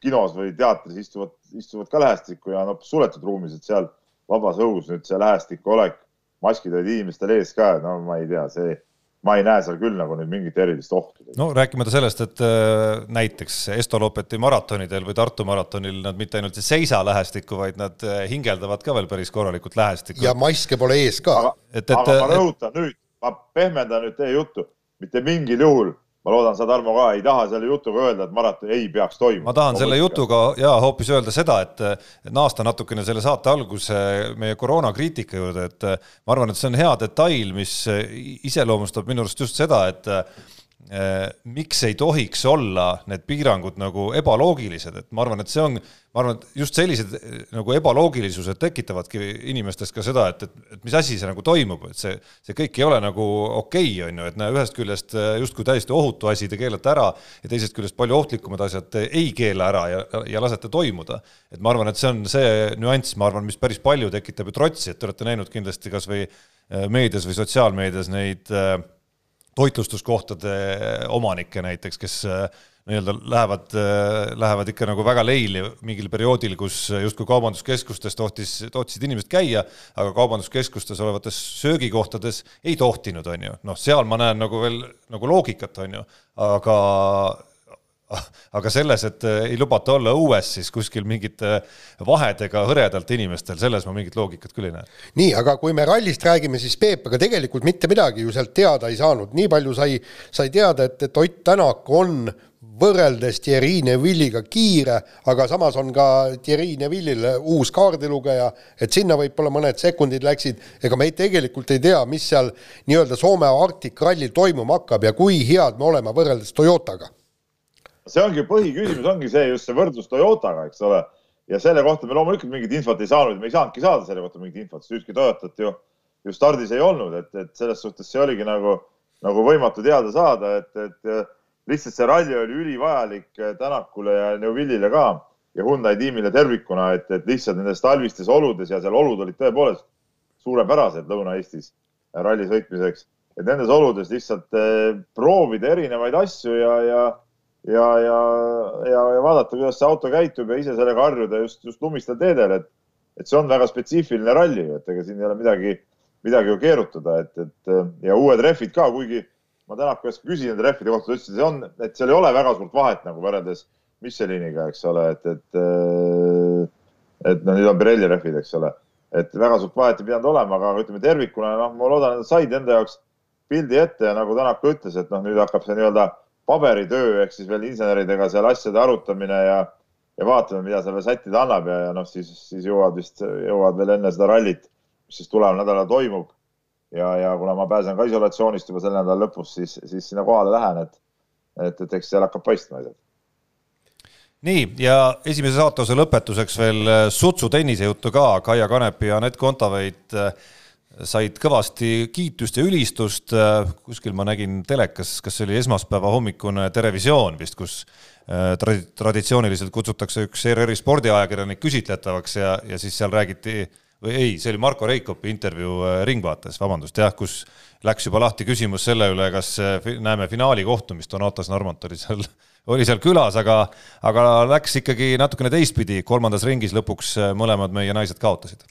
kinos või teatris istuvad, istuvad ka lähestikku ja noh, suletud ruumis, et seal vabas õhus nüüd see lähestiku olek, maskid olid inimestel ees ka, no ma ei tea, see ma ei näe seal küll nagu nüüd mingit erilist ohtu. no rääkimata sellest, et äh, näiteks Estolopeti maratonidel või Tartu maratonil nad mitte ainult ei seisa lähestikku, vaid nad äh, hingeldavad ka veel päris korralikult lähestikku. ja maske pole ees ka. aga, et, et, aga ma rõhutan et... nüüd, ma pehmendan nüüd teie juttu, mitte mingil juhul ma loodan, sa, Tarmo, ka ei taha selle jutuga öelda, et maraton ei peaks toimuma. ma tahan selle jutuga ja hoopis öelda seda, et naasta natukene selle saate alguse meie koroonakriitika juurde, et ma arvan, et see on hea detail, mis iseloomustab minu arust just seda, et miks ei tohiks olla need piirangud nagu ebaloogilised, et ma arvan, et see on ma arvan, et just sellised eh, nagu ebaloogilisused tekitavadki inimestes ka seda, et, et, et mis asi see nagu toimub, et see, see kõik ei ole nagu okei okay,, on ju, et näe, ühest küljest eh, justkui täiesti ohutu asi te keelate ära ja teisest küljest palju ohtlikumad asjad ei keela ära ja, ja lasete toimuda. et ma arvan, et see on see nüanss, ma arvan, mis päris palju tekitab ju trotsi, et te olete näinud kindlasti kas või meedias või sotsiaalmeedias neid toitlustuskohtade omanikke näiteks, kes nii-öelda lähevad, lähevad ikka nagu väga leili mingil perioodil, kus justkui kaubanduskeskustes tohtis, tohtisid inimesed käia, aga kaubanduskeskustes olevates söögikohtades ei tohtinud, on ju. noh, seal ma näen nagu veel nagu loogikat, on ju, aga (laughs) aga selles, et ei lubata olla õues siis kuskil mingite vahedega hõredalt inimestel, selles ma mingit loogikat küll ei näe. nii, aga kui me rallist räägime, siis Peep, ega tegelikult mitte midagi ju sealt teada ei saanud, nii palju sai, sai teada, et, et Ott Tänak on võrreldes Thierry Neville'iga kiire, aga samas on ka Thierry Neville'il uus kaardilugeja, et sinna võib-olla mõned sekundid läksid, ega me ei, tegelikult ei tea, mis seal nii-öelda Soome Arctic rallil toimuma hakkab ja kui head me oleme võrreldes Toyotaga. See ongi põhiküsimus, ongi see just see võrdlus Toyotaga, eks ole. ja selle kohta me loomulikult mingit infot ei saanud, me ei saanudki saada selle kohta mingit infot, sest ühtki Toyotat ju, ju stardis ei olnud, et, et selles suhtes see oligi nagu, nagu võimatu teada saada, et, et lihtsalt see ralli oli ülivajalik eh, Tänakule ja Neuvillile ka ja Hyundai tiimile tervikuna, et, et lihtsalt nendes talvistes oludes ja seal olud olid tõepoolest suurepärased Lõuna-Eestis. ralli sõitmiseks. et nendes oludes lihtsalt proovida erinevaid asju ja, ja, ja, ja, ja, ja vaadata, kuidas see auto käitub ja ise sellega harjuda just, just lumistel teedel, et, et see on väga spetsiifiline ralli, et ega siin ei ole midagi, midagi ju keerutada, et, et ja uued rehvid ka, kuigi ma Tänaku käest küsisin nende rehvide kohta, ta ütles, et see on, et seal ei ole väga suurt vahet nagu võrreldes Micheliniga, eks ole, et, et, et noh, nüüd on Pirelli rehvid, eks ole. Et väga suurt vahet ei pidanud olema, aga ütleme tervikuna, noh, ma loodan, et nad said enda jaoks pildi ette ja nagu Tänak ütles, et noh, nüüd hakkab see nii-öelda paberitöö ehk siis veel inseneridega seal asjade arutamine ja, ja vaatame, mida see veel sättida annab ja, ja noh, siis, siis jõuavad vist, jõuavad veel enne seda rallit, mis siis tuleval nädalal toimub. ja, ja kuna ma pääsen ka isolatsioonist juba selle nädala lõpus, siis, siis sinna kohale lähen, et, et, et eks seal hakkab paistma asjad nii, ja esimese saateosa lõpetuseks veel äh, sutsu tennisejuttu ka, Kaia Kanepi ja Anett Kontaveit äh, said kõvasti kiitust ja ülistust, äh, kuskil ma nägin telekas, kas see oli esmaspäeva hommikune Terevisioon vist, kus tradi-, traditsiooniliselt kutsutakse üks ERR-i spordiajakirjanik küsitletavaks ja, ja siis seal räägiti või ei, see oli Marko Reikopi intervjuu Ringvaates, vabandust, jah, kus läks juba lahti küsimus selle üle, kas näeme finaali kohtumist, Donatas Normant oli seal oli seal külas, aga, aga läks ikkagi natukene teistpidi, kolmandas ringis lõpuks äh, mõlemad meie naised kaotasid.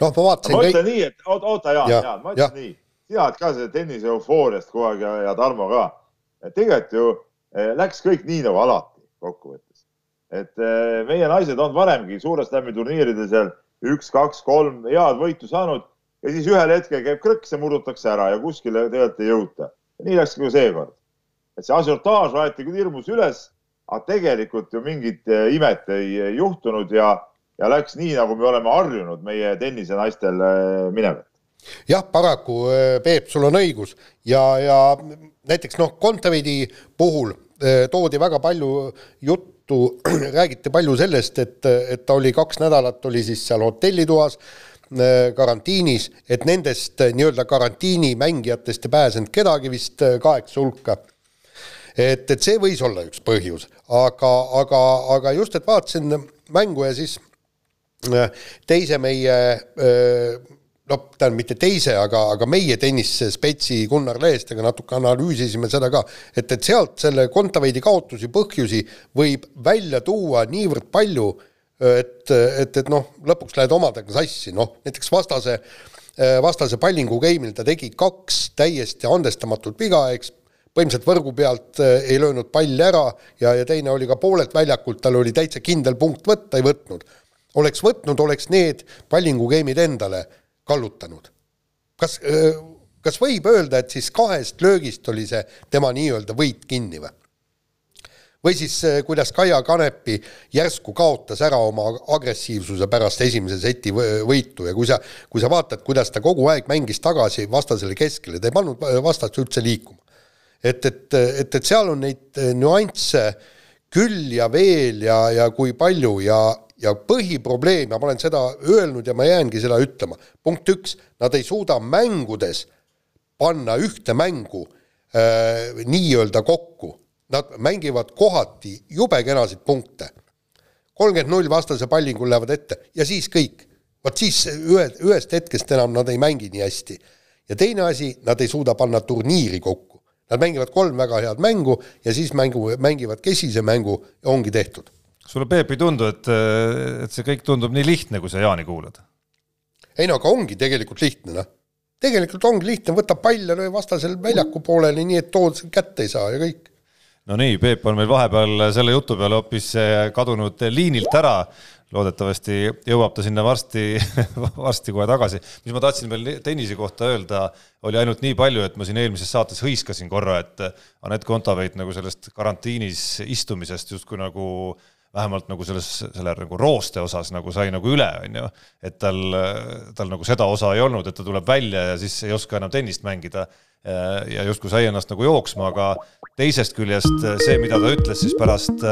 noh, ma vaatasin. ma ütlen kõik... nii, et oota, oota Jaan ja,, Jaan, ma ütlen ja. nii, sina oled ka selle tennise eufooriast kogu aeg ja, ja Tarmo ka. tegelikult ju eh, läks kõik nii nagu alati kokkuvõttes. et eh, meie naised on varemgi suure slam'i turniiridel seal üks, kaks, kolm head võitu saanud ja siis ühel hetkel käib krõks ja murdutakse ära ja kuskile tegelikult ei jõuta. nii läks ka seekord et see asiotaaž aeti küll hirmus üles, aga tegelikult ju mingit eh, imet ei juhtunud ja, ja läks nii, nagu me oleme harjunud meie tennisenaistel eh, minevat jah, paraku eh, Peep, sul on õigus ja, ja näiteks noh, Kontaveidi puhul toodi väga palju juttu, (clears throat) räägiti palju sellest, et, et ta oli kaks nädalat, oli siis seal hotellitoas karantiinis, et nendest nii-öelda karantiinimängijatest ei pääsenud kedagi vist kaheksa hulka et, et see võis olla üks põhjus, aga, aga, aga just, et vaatasin mängu ja siis äh, teise meie äh, noh, tähendab mitte teise, aga, aga meie tennisspetsi Gunnar Leestega natuke analüüsisime seda ka, et, et sealt selle Kontaveidi kaotusi põhjusi võib välja tuua niivõrd palju, et, et, et noh, lõpuks lähed omadega sassi, noh näiteks vastase, vastase pallingu game'il ta tegi kaks täiesti andestamatut viga, eks põhimõtteliselt võrgu pealt äh, ei löönud palli ära ja, ja teine oli ka poolelt väljakult, tal oli täitsa kindel punkt võtta, ei võtnud. oleks võtnud, oleks need pallingu game'id endale kallutanud. kas, äh, kas võib öelda, et siis kahest löögist oli see tema nii-öelda võit kinni või? või siis äh, kuidas Kaia Kanepi järsku kaotas ära oma agressiivsuse pärast esimese seti võitu ja kui sa, kui sa vaatad, kuidas ta kogu aeg mängis tagasi vastasele keskele, ta ei pannud vastast üldse liikuma et, et, et, et seal on neid eh, nüansse küll ja veel ja, ja kui palju ja, ja põhiprobleem ja ma olen seda öelnud ja ma jäängi seda ütlema. punkt üks, nad ei suuda mängudes panna ühte mängu äh, nii-öelda kokku. Nad mängivad kohati jube kenasid punkte. kolmkümmend null vastase pallingul lähevad ette ja siis kõik. vot siis ühe, ühest hetkest enam nad ei mängi nii hästi. ja teine asi, nad ei suuda panna turniiri kokku. Nad mängivad kolm väga head mängu ja siis mängu, mängivad kesise mängu ja ongi tehtud. sulle, Peep, ei tundu, et, et see kõik tundub nii lihtne, kui sa Jaani kuulad? ei no aga ongi tegelikult lihtne, noh. tegelikult ongi lihtne, võta pall ja löö vastasel väljaku pooleli, nii et tood kätte ei saa ja kõik. No nii, Peep on meil vahepeal selle jutu peale hoopis kadunud liinilt ära loodetavasti jõuab ta sinna varsti, (laughs) varsti kohe tagasi. mis ma tahtsin veel tennise kohta öelda, oli ainult nii palju, et ma siin eelmises saates hõiskasin korra, et Anett Kontaveit nagu sellest karantiinis istumisest justkui nagu vähemalt nagu selles, selle nagu rooste osas nagu sai nagu üle, on ju. et tal, tal nagu seda osa ei olnud, et ta tuleb välja ja siis ei oska enam tennist mängida ja justkui sai ennast nagu jooksma, aga teisest küljest see, mida ta ütles siis pärast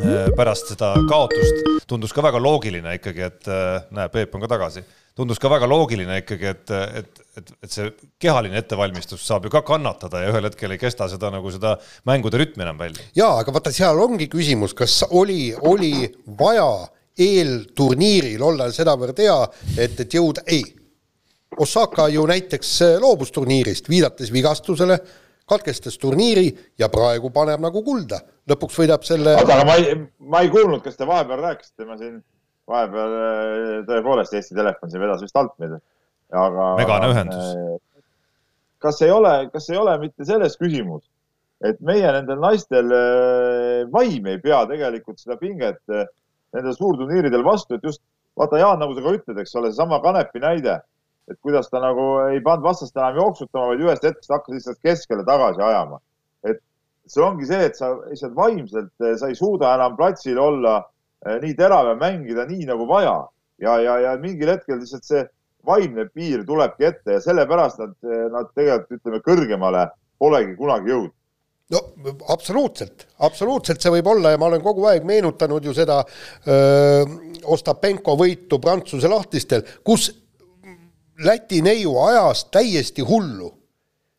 Äh, pärast seda kaotust tundus ka väga loogiline ikkagi, et äh, näe, Peep on ka tagasi, tundus ka väga loogiline ikkagi, et, et, et, et see kehaline ettevalmistus saab ju ka kannatada ja ühel hetkel ei kesta seda nagu seda mängude rütmi enam välja. jaa, aga vaata, seal ongi küsimus, kas oli, oli vaja eelturniiril olla sedavõrd hea, et, et jõuda, ei Osaka ju näiteks loobus turniirist, viidates vigastusele, katkestas turniiri ja praegu paneb nagu kulda. lõpuks võidab selle. oota, aga ma ei, ma ei kuulnud, kas te vahepeal rääkisite, ma siin vahepeal tõepoolest Eesti Telefon siin vedas vist alt meid. aga. megane ühendus. kas ei ole, kas ei ole mitte selles küsimus, et meie nendel naistel vaim ei pea tegelikult seda pinget nendel suurturniiridel vastu, et just vaata, Jaan, nagu sa ka ütled, eks ole, seesama Kanepi näide, et kuidas ta nagu ei pannud vastast enam jooksutama, vaid ühest hetkest hakkas lihtsalt keskele tagasi ajama. et see ongi see, et sa lihtsalt vaimselt, sa ei suuda enam platsil olla nii terav ja mängida nii nagu vaja ja, ja, ja mingil hetkel lihtsalt see vaimne piir tulebki ette ja sellepärast nad, nad tegelikult ütleme kõrgemale polegi kunagi jõudnud no absoluutselt, absoluutselt see võib olla ja ma olen kogu aeg meenutanud ju seda öö, Ostapenko võitu Prantsuse lahtistel, kus Läti neiu ajas täiesti hullu.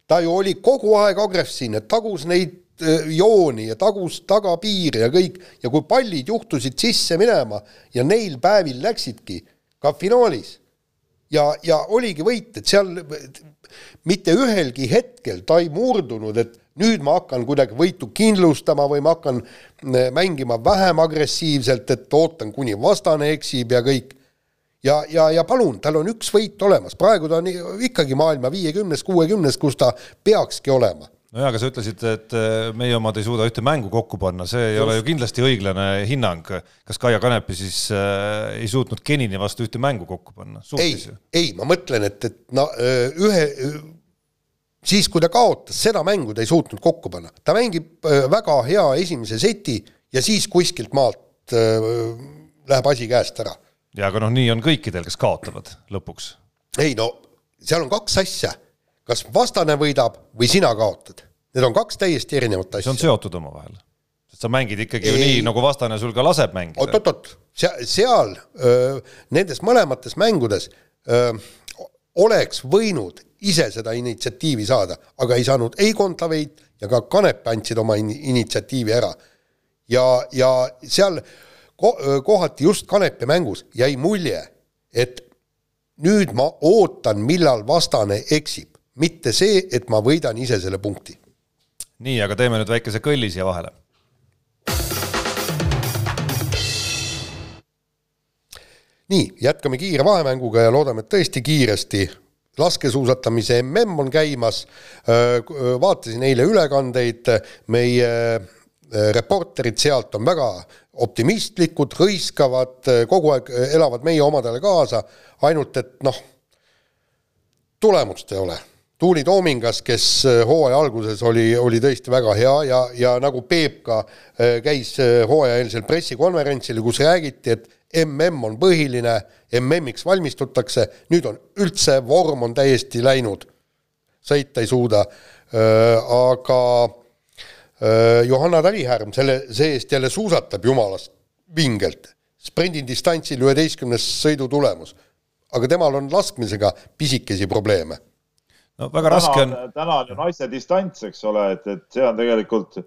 ta ju oli kogu aeg agressiivne, tagus neid jooni ja tagus tagapiiri ja kõik. Ja kui pallid juhtusid sisse minema ja neil päevil läksidki ka finaalis. Ja, ja oligi võit, et seal mitte ühelgi hetkel ta ei murdunud, et nüüd ma hakkan kuidagi võitu kindlustama või ma hakkan eh, mängima vähem agressiivselt, et ootan, kuni vastane eksib ja kõik. ja, ja, ja palun, tal on üks võit olemas, praegu ta on ikkagi maailma viiekümnes, kuuekümnes, kus ta peakski olema nojah, aga sa ütlesid, et eh, meie omad ei suuda ühte mängu kokku panna, see ei Just. ole ju kindlasti õiglane hinnang. kas Kaia Kanepi siis äh, ei suutnud Kenini vastu ühte mängu kokku panna? ei, ei, ma mõtlen, et, et no ühe siis, kui ta kaotas, seda mängu ta ei suutnud kokku panna. ta mängib äh, väga hea esimese seti ja siis kuskilt maalt äh, läheb asi käest ära. ja aga noh, nii on kõikidel, kes kaotavad lõpuks. ei no seal on kaks asja, kas vastane võidab või sina kaotad. Need on kaks täiesti erinevat asja. see on seotud omavahel. sest sa mängid ikkagi ei. ju nii, nagu vastane sul ka laseb mängida. oot-oot-oot, seal, seal nendes mõlemates mängudes öö, oleks võinud ise seda initsiatiivi saada, aga ei saanud ei Kontaveit ja ka Kanep andsid oma in initsiatiivi ära. ja, ja seal ko kohati just Kanepi mängus jäi mulje, et nüüd ma ootan, millal vastane eksib, mitte see, et ma võidan ise selle punkti. nii, aga teeme nüüd väikese kõlli siia vahele nii, jätkame kiire vahemänguga ja loodame, et tõesti kiiresti laskesuusatamise mm on käimas, vaatasin eile ülekandeid, meie reporterid sealt on väga optimistlikud, hõiskavad, kogu aeg elavad meie omadele kaasa, ainult et noh, tulemust ei ole. Tuuli Toomingas, kes hooaja alguses oli, oli tõesti väga hea ja, ja nagu Peep ka käis hooajaeelsel pressikonverentsil, kus räägiti, et mm on põhiline, MM-iks valmistutakse, nüüd on üldse, vorm on täiesti läinud, sõita ei suuda, aga Johanna Talihärm selle see-eest jälle suusatab jumalast vingelt, sprindidistantsil üheteistkümnes sõidu tulemus, aga temal on laskmisega pisikesi probleeme. No väga täna, raske on. täna on ju naiste distants, eks ole, et, et see on tegelikult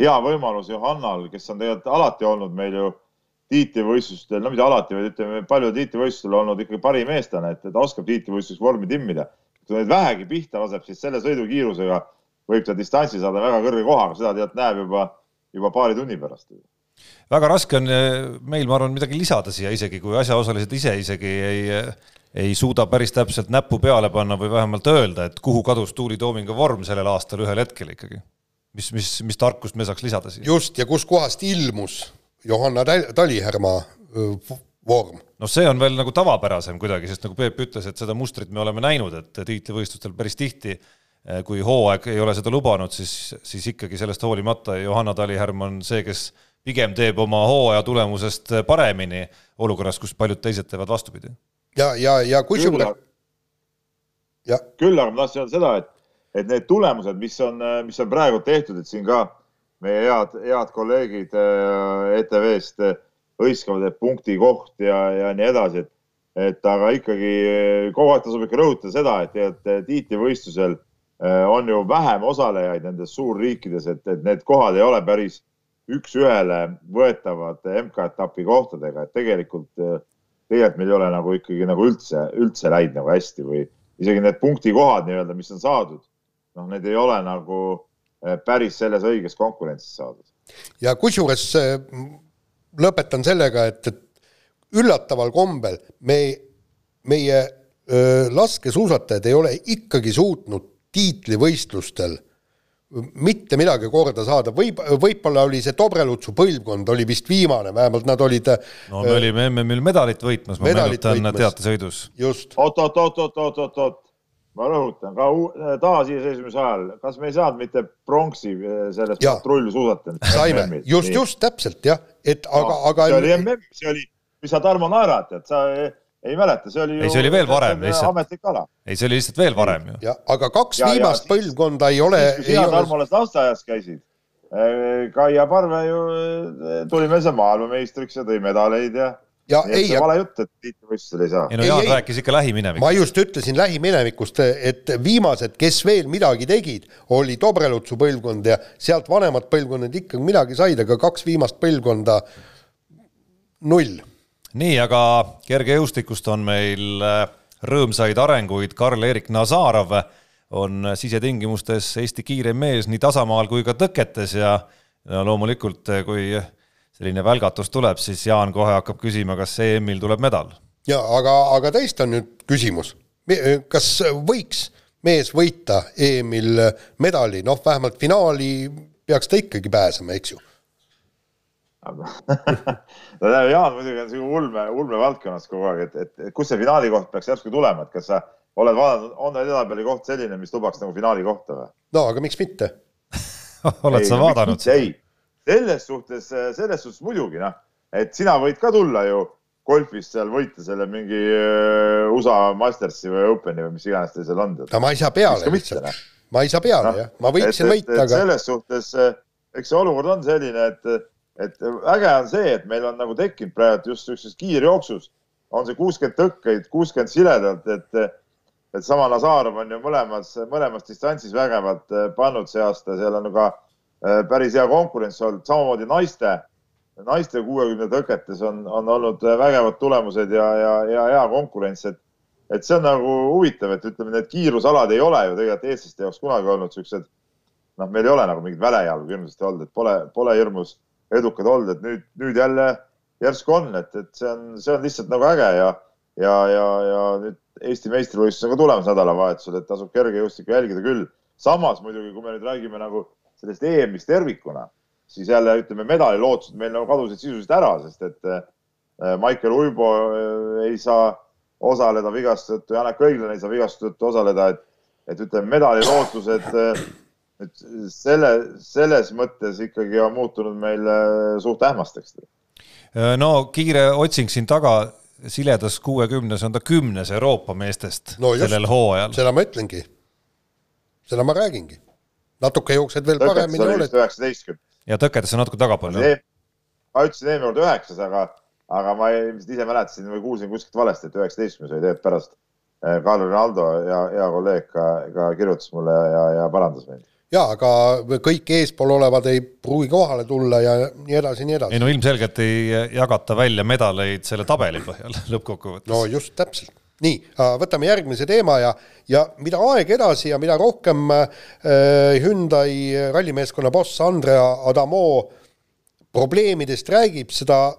hea võimalus Johannal, kes on tegelikult alati olnud meil ju tiitlivõistlustel, no mitte alati, vaid ütleme, paljudel tiitlivõistlustel olnud ikkagi parim eestlane, et ta oskab tiitlivõistluseks vormi timmida. kui neid vähegi pihta laseb, siis selle sõidukiirusega võib ta distantsi saada väga kõrge kohaga, seda tead näeb juba, juba paari tunni pärast. väga raske on eh, meil, ma arvan, midagi lisada siia isegi, kui asjaosalised ise isegi ei, ei suuda päris täpselt näppu peale panna või vähemalt öelda, et kuhu kadus Tuuli Toominga vorm sellel aastal ühel hetkel ikkagi. mis, mis, mis tarkust me saaks lisada siia? just, ja kuskohast ilmus Johanna Talihärma vorm. noh, see on veel nagu tavapärasem kuidagi, sest nagu Peep ütles, et seda mustrit me oleme näinud, et tiitlivõistlustel päris tihti kui hooaeg ei ole seda lubanud, siis, siis ikkagi sellest hoolimata Johanna Talihärm on see, kes pigem teeb oma hooaja tulemusest paremini olukorras, kus paljud teised teevad vastupidi. Ja, ja, ja kusjuures. küll aga ma tahtsin öelda seda, et, et need tulemused, mis on, mis on praegu tehtud, et siin ka meie head, head kolleegid äh, ETV-st äh, hõiskavad, et punkti koht ja, ja nii edasi, et, et aga ikkagi äh, kogu aeg tasub ikka rõhutada seda, et, et tiitlivõistlusel on ju vähem osalejaid nendes suurriikides, et, et need kohad ei ole päris üks-ühele võetavad MK-etapi kohtadega, et tegelikult, tegelikult meil ei ole nagu ikkagi nagu üldse, üldse läinud nagu hästi või, isegi need punktikohad nii-öelda, mis on saadud, noh, need ei ole nagu eh, päris selles õiges konkurentsis saadud. ja kusjuures eh, lõpetan sellega, et, et üllataval kombel me, meie öö, laskesuusatajad ei ole ikkagi suutnud tiitlivõistlustel mitte midagi korda saada, võib, võib-olla oli see Dobrelutsu põlvkond oli vist viimane, vähemalt nad olid. no me olime MM-il medalit võitmas, ma meenutan teatesõidus. just. oot, oot, oot, oot, oot, oot, oot, ma rõhutan ka taasiseseisvumise ajal, kas me ei saanud mitte pronksi sellest patrullsuusatamisest? saime, just, just täpselt jah, et aga no,, aga. see oli MM, see oli mis sa, Tarmo, naerad, et sa ei, mäleta, see oli ei, see oli veel varem lihtsalt. ametlik ala. ei, see oli lihtsalt veel varem ju. aga kaks ja, viimast ja, põlvkonda ei ole. kui sina, Tarmo, alles lasteaias käisid, eh, Kaia Parve ju eh, tuli meil seal maailmameistriks ja tõi medaleid ja ja Nii ei. vale jutt, et tiitlivõistlusel ei saa. ei no Jaan ei, rääkis ikka lähiminevikust. ma just ütlesin lähiminevikust, et viimased, kes veel midagi tegid, oli Dobrelutsu põlvkond ja sealt vanemad põlvkonnad ikkagi midagi said, aga kaks viimast põlvkonda null nii, aga kergejõustikust on meil äh, rõõmsaid arenguid, Karl-Erik Nazarov on sisetingimustes Eesti kiirem mees nii tasamaal kui ka tõketes ja no loomulikult, äh, kui selline välgatus tuleb, siis Jaan kohe hakkab küsima, kas EM-il tuleb medal. ja aga, aga tõesti on nüüd küsimus, kas võiks mees võita EM-il medali, noh, vähemalt finaali peaks ta ikkagi pääsema, eks ju (laughs) no Jaan muidugi on sihuke ulme, ulme valdkonnas kogu aeg, et, et, et kus see finaali koht peaks järsku tulema, et kas sa oled vaadanud, on edetabeli koht selline, mis lubaks nagu finaali kohta või? no aga miks mitte (laughs) oled ei, sa vaadanud ei, selles suhtes, selles suhtes muidugi noh, et sina võid ka tulla ju golfis seal võita selle mingi äh, USA Mastersi või Openi või mis iganes teil seal on. no ma ei saa peale lihtsalt, noh. ma ei saa peale no, jah, ma võiksin võita, aga. selles suhtes, eks see olukord on selline, et et äge on see, et meil on nagu tekkinud praegu just niisuguses kiirjooksus, on see kuuskümmend tõkkeid, kuuskümmend siledalt, et, et sama Nazarov on ju mõlemas, mõlemas distantsis vägevalt eh, pannud see aasta, seal on ka eh, päris hea konkurents olnud, samamoodi naiste, naiste kuuekümne tõketes on, on olnud vägevad tulemused ja, ja, ja hea konkurents, et, et see on nagu huvitav, et ütleme, need kiirusalad ei ole ju tegelikult eestlaste jaoks kunagi olnud siuksed, noh, meil ei ole nagu mingit välejalgu hirmsasti olnud, et pole, pole hirmus edukad olnud, et nüüd, nüüd jälle järsku on, et, et see on, see on lihtsalt nagu äge ja, ja, ja, ja nüüd Eesti meistrivõistlused on ka tulemas nädalavahetusel, et tasub kergejõustikku jälgida küll. samas muidugi, kui me nüüd räägime nagu sellest EM-ist tervikuna, siis jälle ütleme, medalilootused meil nagu kadusid sisuliselt ära, sest et äh, Maicel Uibo äh, ei saa osaleda vigastuse tõttu, Janek Õiglane ei saa vigastuse tõttu osaleda, et, et ütleme, medalilootused äh, et selle, selles mõttes ikkagi on muutunud meil äh, suht ähmasteks. Äh, no kiire otsing siin taga, siledas kuuekümnes on ta kümnes Euroopa meestest no just, sellel hooajal. seda ma ütlengi. seda ma räägingi. natuke jooksed veel Tõketes paremini oled. üheksateistkümne. ja tõketes on natuke tagapool. ma ütlesin eelmine kord üheksas, aga, aga ma ilmselt ise mäletasin või kuulsin kuskilt valesti, et üheksateistkümnes oli tegelikult pärast. Äh, Carlo Ronaldo ja hea kolleeg ka, ka kirjutas mulle ja, ja parandas mind jaa, aga kõik eespool olevad ei pruugi kohale tulla ja nii edasi, nii edasi. ei no ilmselgelt ei jagata välja medaleid selle tabeli põhjal (laughs) lõppkokkuvõttes. no just täpselt. nii, võtame järgmise teema ja, ja mida aeg edasi ja mida rohkem äh, Hyundai rallimeeskonna boss Andrea Adamo probleemidest räägib, seda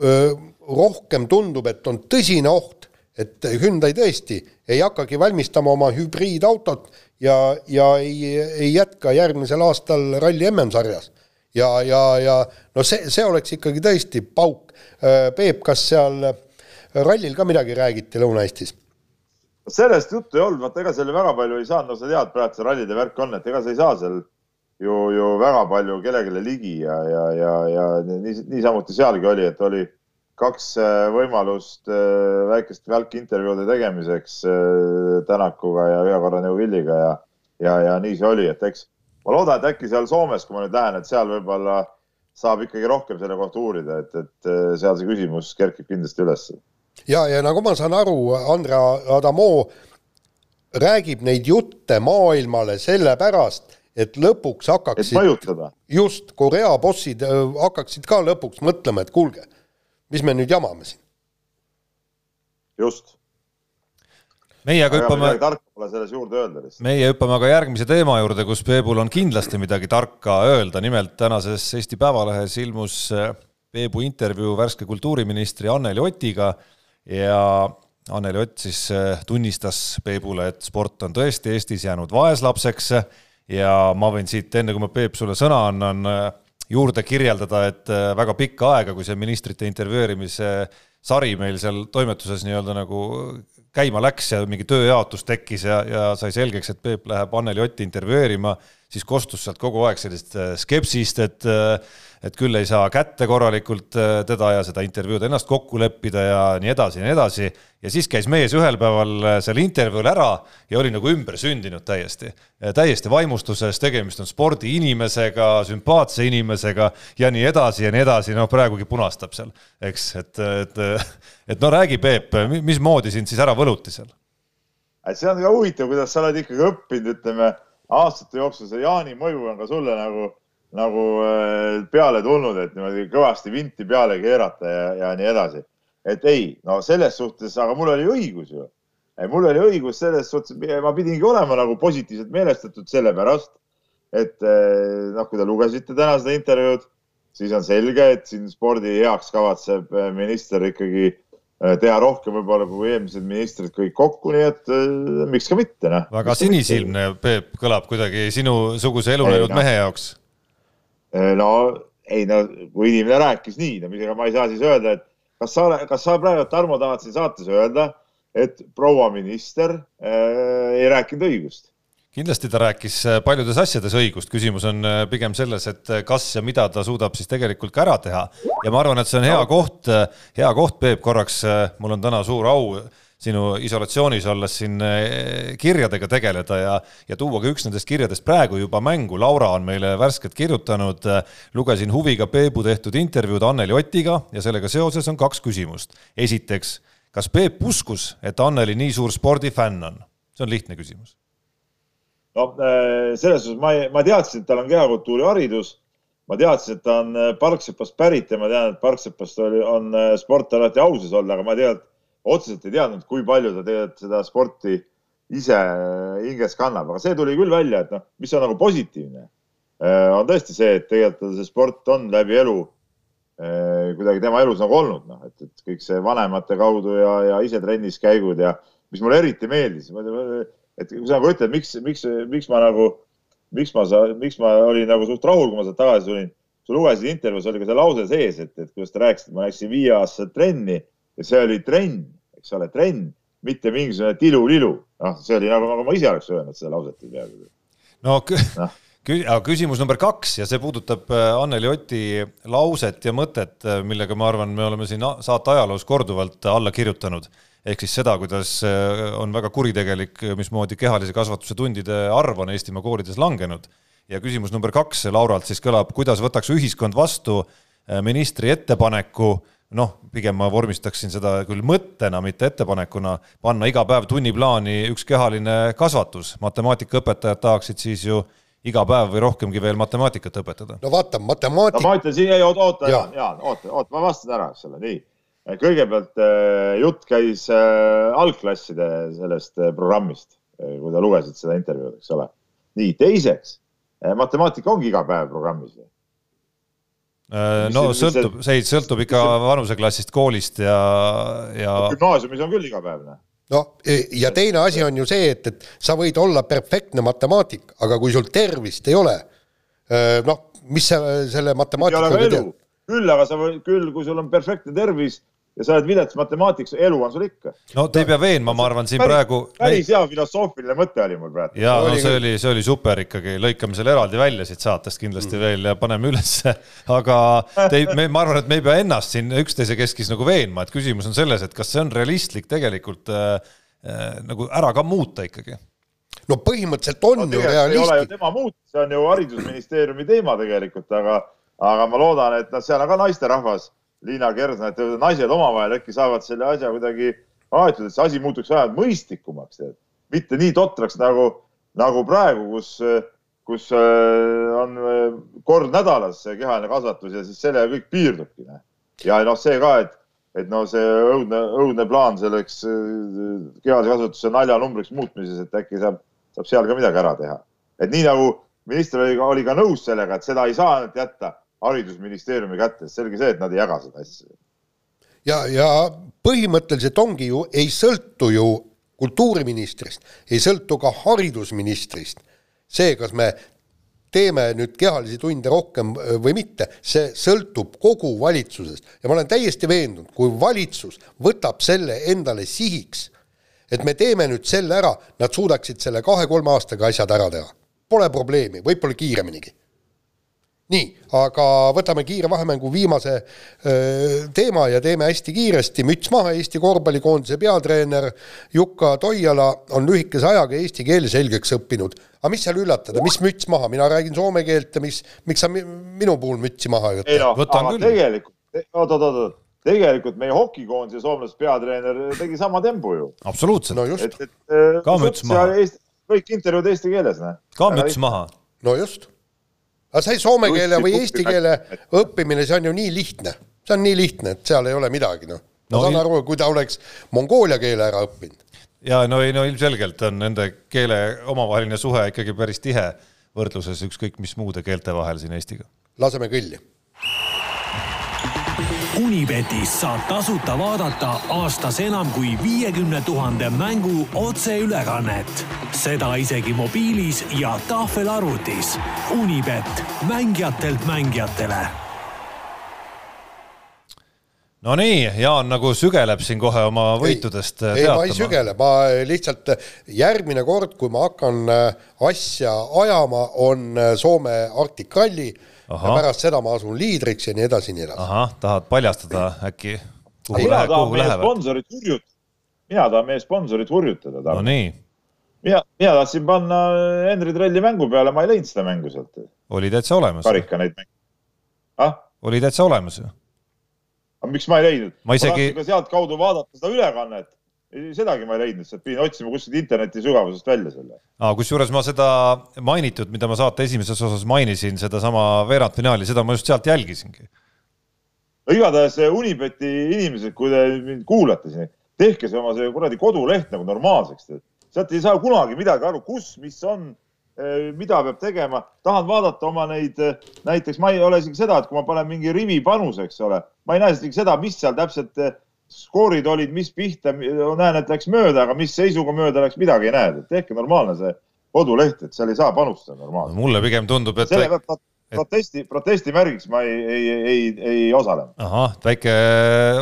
öö, rohkem tundub, et on tõsine oht, et Hyundai tõesti ei hakkagi valmistama oma hübriidautot ja, ja ei, ei jätka järgmisel aastal ralli MM-sarjas. ja, ja, ja no see, see oleks ikkagi tõesti pauk. Äh, Peep, kas seal rallil ka midagi räägiti Lõuna-Eestis? sellest juttu ei olnud, vaata ega seal väga palju ei saanud, no sa tead, praegu see rallide värk on, et ega sa ei saa seal ju, ju väga palju kellelegi ligi ja, ja, ja, ja nii, niisamuti sealgi oli, et oli kaks äh, võimalust äh, väikest välkintervjuude tegemiseks äh, Tänakuga ja ühe korra Neuvilliga ja, ja, ja nii see oli, et eks ma loodan, et äkki seal Soomes, kui ma nüüd lähen, et seal võib-olla saab ikkagi rohkem selle kohta uurida, et, et seal see küsimus kerkib kindlasti üles. ja, ja nagu ma saan aru, Andrea Adamo räägib neid jutte maailmale sellepärast, et lõpuks hakkaksid, just Korea bossid hakkaksid ka lõpuks mõtlema, et kuulge mis me nüüd jamame siin? just. meie aga hüppame. tarka pole selles juurde öelda lihtsalt. meie hüppame aga järgmise teema juurde, kus Peebul on kindlasti midagi tarka öelda, nimelt tänases Eesti Päevalehes ilmus äh, Peebu intervjuu värske kultuuriministri Anneli Otiga ja Anneli Ott siis äh, tunnistas Peebule, et sport on tõesti Eestis jäänud vaeslapseks ja ma võin siit, enne kui ma Peep sulle sõna annan, äh, juurde kirjeldada, et väga pikka aega, kui see ministrite intervjueerimise sari meil seal toimetuses nii-öelda nagu käima läks ja mingi tööjaotus tekkis ja, ja sai selgeks, et Peep läheb Anneli Otti intervjueerima, siis kostus sealt kogu aeg sellist äh, skepsist, et äh, et küll ei saa kätte korralikult äh, teda ja seda intervjuud ennast kokku leppida ja nii edasi ja nii edasi. ja siis käis mees ühel päeval seal intervjuul ära ja oli nagu ümbersündinud täiesti, täiesti vaimustuses, tegemist on spordiinimesega, sümpaatse inimesega ja nii edasi ja nii edasi, noh praegugi punastab seal, eks, et, et et no räägi, Peep, mismoodi sind siis ära võluti seal? see on ka huvitav, kuidas sa oled ikkagi õppinud, ütleme aastate jooksul, see Jaani mõju on ka sulle nagu, nagu äh, peale tulnud, et niimoodi kõvasti vinti peale keerata ja, ja nii edasi. et ei, no selles suhtes, aga mul oli õigus ju. mul oli õigus selles suhtes, ma pidingi olema nagu positiivselt meelestatud sellepärast, et äh, noh, kui te lugesite täna seda intervjuud, siis on selge, et siin spordi heaks kavatseb äh, minister ikkagi teha rohkem võib-olla kui eelmised ministrid kõik kokku, nii et miks ka mitte, noh. väga sinisilmne, Peep, kõlab kuidagi sinusuguse elu näinud no. mehe jaoks. Äh, no ei no, kui inimene rääkis nii, no ega ma ei saa siis öelda, et kas sa, kas sa praegu, Tarmo, tahad siin saates öelda, et proua minister äh, ei rääkinud õigust? kindlasti ta rääkis äh, paljudes asjades õigust, küsimus on äh, pigem selles, et kas ja mida ta suudab siis tegelikult ka ära teha. ja ma arvan, et see on hea koht, hea koht, Peep, korraks, mul on täna suur au sinu isolatsioonis olles siin kirjadega tegeleda ja, ja tuua ka üks nendest kirjadest praegu juba mängu. Laura on meile värskelt kirjutanud, lugesin huviga Peebu tehtud intervjuud Anneli Otiga ja sellega seoses on kaks küsimust. esiteks, kas Peep uskus, et Anneli nii suur spordifänn on? see on lihtne küsimus noh, selles suhtes ma, ma teadsin, et tal on kehakultuuriharidus. ma teadsin, et ta on Parksepast pärit ja ma tean, et Parksepast oli, on sport alati auses olnud, aga ma tegelikult otseselt ei teadnud, kui palju ta tegelikult seda sporti ise hinges kannab, aga see tuli küll välja, et noh, mis on nagu positiivne, on tõesti see, et tegelikult see sport on läbi elu kuidagi tema elus nagu olnud, noh, et, et kõik see vanemate kaudu ja, ja ise trennis käigud ja mis mulle eriti meeldis, et kui sa nagu ütled, miks, miks, miks ma nagu, miks ma, miks ma olin nagu suht rahul, kui ma sealt tagasi tulin. sa lugesid intervjuus, oli ka see lause sees, et, et kuidas te rääkisite, ma läksin viieaastaselt trenni ja see oli trenn, eks ole, trenn, mitte mingisugune tilu-lilu. noh, see oli nagu, nagu ma ise oleks öelnud seda lauset peaaegu. no no (laughs) aga küsimus number kaks ja see puudutab äh, Anneli Oti lauset ja mõtet, äh, millega ma arvan, me oleme siin saate ajaloos korduvalt alla kirjutanud ehk siis seda, kuidas äh, on väga kuritegelik, mismoodi kehalise kasvatuse tundide arv on Eestimaa koolides langenud. ja küsimus number kaks Lauralt siis kõlab, kuidas võtaks ühiskond vastu ministri ettepaneku, noh, pigem ma vormistaksin seda küll mõttena, mitte ettepanekuna, panna iga päev tunniplaani üks kehaline kasvatus, matemaatikaõpetajad tahaksid siis ju iga päev või rohkemgi veel matemaatikat õpetada. no vaata, matemaatika no,. ma ütlen siin, oota, oota, Jaan, oota, oota, ma vastan ära, ole, nii kõigepealt äh, jutt käis äh, algklasside sellest äh, programmist, kui sa lugesid seda intervjuud, eks ole. nii, teiseks, matemaatika ongi iga päev programmis või? No sõltub, see sõltub ikka vanuseklassist, koolist ja, ja. gümnaasiumis on küll igapäevane no e, ja teine asi on ju see, et, et sa võid olla perfektne matemaatik, aga kui sul tervist ei ole, noh, mis sa selle matemaatikaga teed? küll, aga sa võid, küll, kui sul on perfektne tervis ja sa oled vilets matemaatikas, elu on sul ikka. no te ei pea veenma, ma arvan, siin päris, praegu. päris hea filosoofiline mõte oli mul praegu. ja no see oli, see oli super ikkagi, lõikame selle eraldi välja siit saatest kindlasti mm. veel ja paneme ülesse. (laughs) aga te, me, ma arvan, et me ei pea ennast siin üksteise keskis nagu veenma, et küsimus on selles, et kas see on realistlik tegelikult äh, äh, nagu ära ka muuta ikkagi no põhimõtteliselt on no, ju realistlik. ei ole ju tema muutus, see on ju haridusministeeriumi teema tegelikult, aga, aga ma loodan, et noh, seal on ka naisterahvas Liina Kersna, et naised omavahel äkki saavad selle asja kuidagi aetud, et see asi muutuks vähemalt mõistlikumaks, mitte nii totraks nagu, nagu praegu, kus, kus äh, on äh, kord nädalas kehaline kasvatus ja siis sellega kõik piirdubki. ja noh, see ka, et, et no see õudne, õudne plaan selleks kehalise kasvatuse naljanumbriks muutmises, et äkki saab, saab seal ka midagi ära teha. et nii nagu minister oli, oli ka nõus sellega, et seda ei saa ainult jätta haridusministeeriumi kätte, selge see, et nad ei jaga seda asja. ja, ja põhimõtteliselt ongi ju, ei sõltu ju kultuuriministrist, ei sõltu ka haridusministrist see, kas me teeme nüüd kehalisi tunde rohkem või mitte, see sõltub kogu valitsusest ja ma olen täiesti veendunud, kui valitsus võtab selle endale sihiks, et me teeme nüüd selle ära, nad suudaksid selle kahe-kolme aastaga asjad ära teha. Pole probleemi, võib-olla kiireminigi nii, aga võtame kiire vahemängu viimase öö, teema ja teeme hästi kiiresti, müts maha, Eesti korvpallikoondise peatreener Jukka Toiala on lühikese ajaga eesti keele selgeks õppinud. aga mis seal üllatada, mis müts maha, mina räägin soome keelt ja mis, miks sa minu puhul mütsi maha ei võta? ei noh, aga küll. tegelikult, oot, oot, oot, tegelikult meie hokikoondise soomlasest peatreener tegi sama tembu ju. absoluutselt. no just. ka müts maha. kõik intervjuud eesti keeles, noh. ka müts maha. no just aga see soome keele või eesti keele õppimine, see on ju nii lihtne, see on nii lihtne, et seal ei ole midagi, noh. ma no, saan aru, kui ta oleks mongoolia keele ära õppinud. ja no ei, no ilmselgelt on nende keele omavaheline suhe ikkagi päris tihe võrdluses ükskõik mis muude keelte vahel siin Eestiga. laseme kõlli Unibetis saab tasuta vaadata aastas enam kui viiekümne tuhande mängu otseülekannet. seda isegi mobiilis ja tahvelarvutis. Unibet, mängijatelt mängijatele no nii, Jaan nagu sügeleb siin kohe oma võitudest ei, ei, ma ei sügele, ma lihtsalt järgmine kord, kui ma hakkan asja ajama, on Soome Arctic Rally. Ja pärast seda ma asun liidriks ja nii edasi nii edasi. ahah, tahad paljastada äkki? mina tahan meie sponsorit hurjutada, mina tahan meie sponsorit hurjutada. no nii. mina, mina tahtsin panna Henri Trelli mängu peale, ma ei leidnud seda mängu sealt. oli täitsa olemas. karika neid mänge ah?. oli täitsa olemas ju. aga miks ma ei leidnud? ma isegi. ka sealtkaudu vaadata seda ülekannet sedagi ma ei leidnud, sealt pidin otsima kuskilt interneti sügavusest välja selle. kusjuures ma seda mainitud, mida ma saate esimeses osas mainisin, sedasama veerandfinaali, seda ma just sealt jälgisingi. no igatahes Unibeti inimesed, kui te mind kuulate siin, tehke see oma see kuradi koduleht nagu normaalseks. sealt ei saa kunagi midagi aru, kus, mis on, eh, mida peab tegema. tahan vaadata oma neid, eh, näiteks ma ei ole isegi seda, et kui ma panen mingi rivi panuse, eks ole, ma ei näe isegi seda, mis seal täpselt eh, skoorid olid, mis pihta, näen, et läks mööda, aga mis seisuga mööda läks, midagi ei näe. tehke normaalne see koduleht, et seal ei saa panustada normaalselt. mulle pigem tundub, et. selle et... protesti, protestimärgiks ma ei, ei, ei, ei osale. ahah, väike,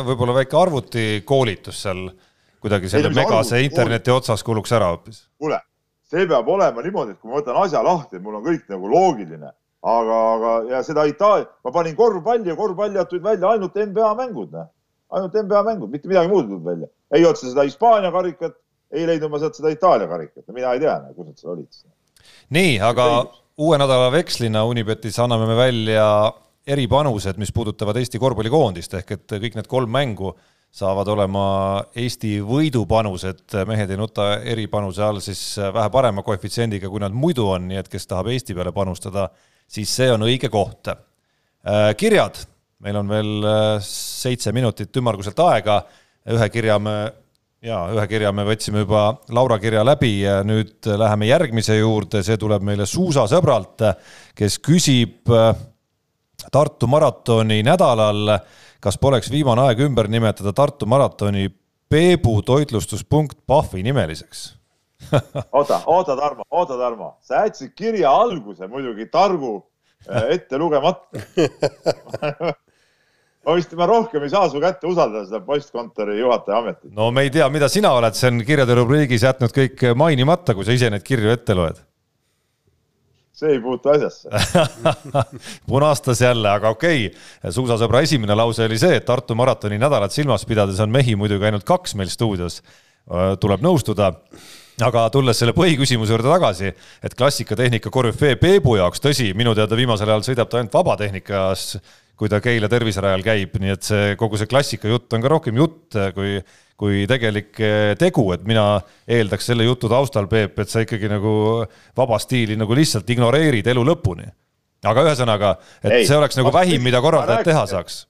võib-olla väike arvutikoolitus seal kuidagi selle megase interneti otsas kuluks ära hoopis. kuule, see peab olema niimoodi, et kui ma võtan asja lahti, mul on kõik nagu loogiline, aga, aga ja seda Itaalia, ma panin korvpalli ja korvpallijad tulid välja ainult NBA mängud, noh ainult NBA mängud, mitte midagi muud ei tulnud välja. ei otsi seda Hispaania karikat, ei leidnud ma sealt seda Itaalia karikat, mina ei tea, kus nad seal olid. nii, aga uue nädala vekslina Unibetis anname me välja eripanused, mis puudutavad Eesti korvpallikoondist ehk et kõik need kolm mängu saavad olema Eesti võidupanused, mehed ei nuta eripanuse all siis vähe parema koefitsiendiga, kui nad muidu on, nii et kes tahab Eesti peale panustada, siis see on õige koht. kirjad meil on veel äh, seitse minutit ümmarguselt aega, ühe kirja me, jaa, ühe kirja me võtsime juba Laura kirja läbi ja nüüd läheme järgmise juurde, see tuleb meile suusasõbralt, kes küsib äh, Tartu maratoni nädalal, kas poleks viimane aeg ümber nimetada Tartu maratoni Peebu toitlustuspunkt Pahvi nimeliseks? (laughs) Oota, oota, Tarmo, oota, Tarmo, sa jätsid kirja alguse muidugi targu äh, ette lugemata (laughs) ma vist, ma rohkem ei saa su kätte usaldada seda postkontori juhataja ametit. no me ei tea, mida sina oled siin kirjade rubriigis jätnud kõik mainimata, kui sa ise neid kirju ette loed. see ei puutu asjasse (laughs) punastas jälle, aga okei okay., suusasõbra esimene lause oli see, et Tartu maratoni nädalat silmas pidades on mehi muidugi ainult kaks meil stuudios. tuleb nõustuda aga tulles selle põhiküsimuse juurde tagasi, et klassikatehnika korüfee Peebu jaoks, tõsi, minu teada viimasel ajal sõidab ta ainult vabatehnikas kui ta Keila terviserajal käib, nii et see kogu see klassika jutt on ka rohkem jutt kui, kui tegelik eh, tegu, et mina eeldaks selle jutu taustal, Peep, et sa ikkagi nagu vaba stiili nagu lihtsalt ignoreerid elu lõpuni. aga ühesõnaga, et ei, see oleks nagu vähim, mida korraldajad teha saaks.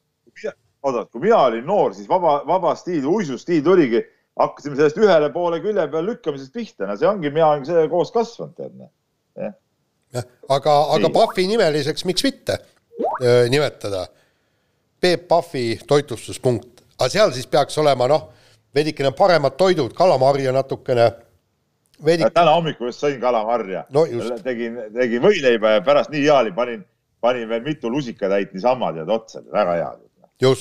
oota, kui mina olin noor, siis vaba, vaba stiil, uisustiil tuligi, hakkasime sellest ühele poole külje peal lükkamisest pihta, no see ongi, mina olen sellega koos kasvanud, tead. Noh. aga, aga Pahvi nimeliseks, miks mitte nimetada. Peep Pahvi toitlustuspunkt, aga seal siis peaks olema noh, veidikene paremad toidud, kalamarja natukene Vedik... täna hommikul just sõin kalamarja no. tegin, tegin võileiba ja pärast nii hea oli, panin, panin veel mitu lusikatäit niisama tead otsa, väga hea.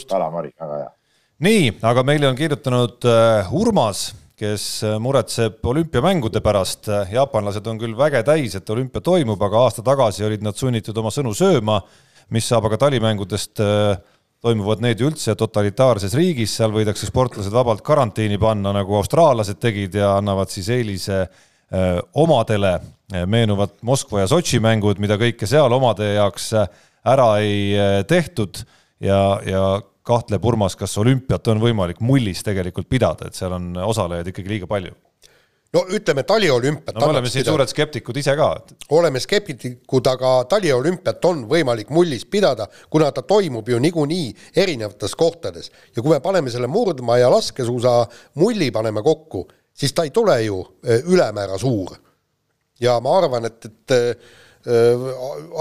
kalamari, väga hea. nii, aga meile on kirjutanud uh, Urmas, kes äh, muretseb olümpiamängude pärast. jaapanlased on küll väge täis, et olümpia toimub, aga aasta tagasi olid nad sunnitud oma sõnu sööma, mis saab aga talimängudest uh, toimuvad need üldse totalitaarses riigis, seal võidakse sportlased vabalt karantiini panna, nagu austraallased tegid ja annavad siis eelise öö, omadele, meenuvad Moskva ja Sotši mängud, mida kõike seal omade jaoks ära ei tehtud. Ja, ja kahtleb Urmas, kas olümpiat on võimalik mullis tegelikult pidada, et seal on osalejaid ikkagi liiga palju no ütleme, taliolümpiat no me oleme siin suured skeptikud ise ka. oleme skeptikud, aga taliolümpiat on võimalik mullis pidada, kuna ta toimub ju niikuinii erinevates kohtades. ja kui me paneme selle murdmaa ja laskesuusa mulli paneme kokku, siis ta ei tule ju e, ülemäära suur. ja ma arvan, et, et äh,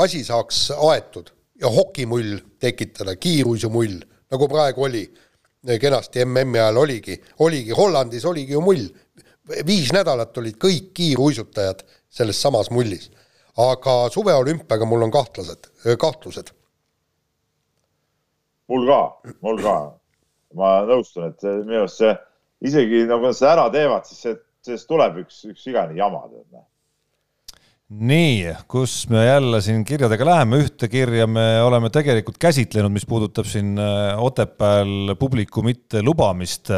asi saaks aetud ja hokimull tekitada, kiiruisumull, nagu praegu oli kenasti MM-i ajal oligi, oligi Hollandis oligi ju mull viis nädalat olid kõik kiiruisutajad selles samas mullis. aga suveolümpiaga mul on kahtlased, kahtlused. mul ka, mul ka. ma nõustun, et minu arust see isegi nagu nad seda ära teevad, siis see, sellest tuleb üks, üks igane jama, tead noh. nii, kus me jälle siin kirjadega läheme, ühte kirja me oleme tegelikult käsitlenud, mis puudutab siin Otepääl publiku mitte lubamist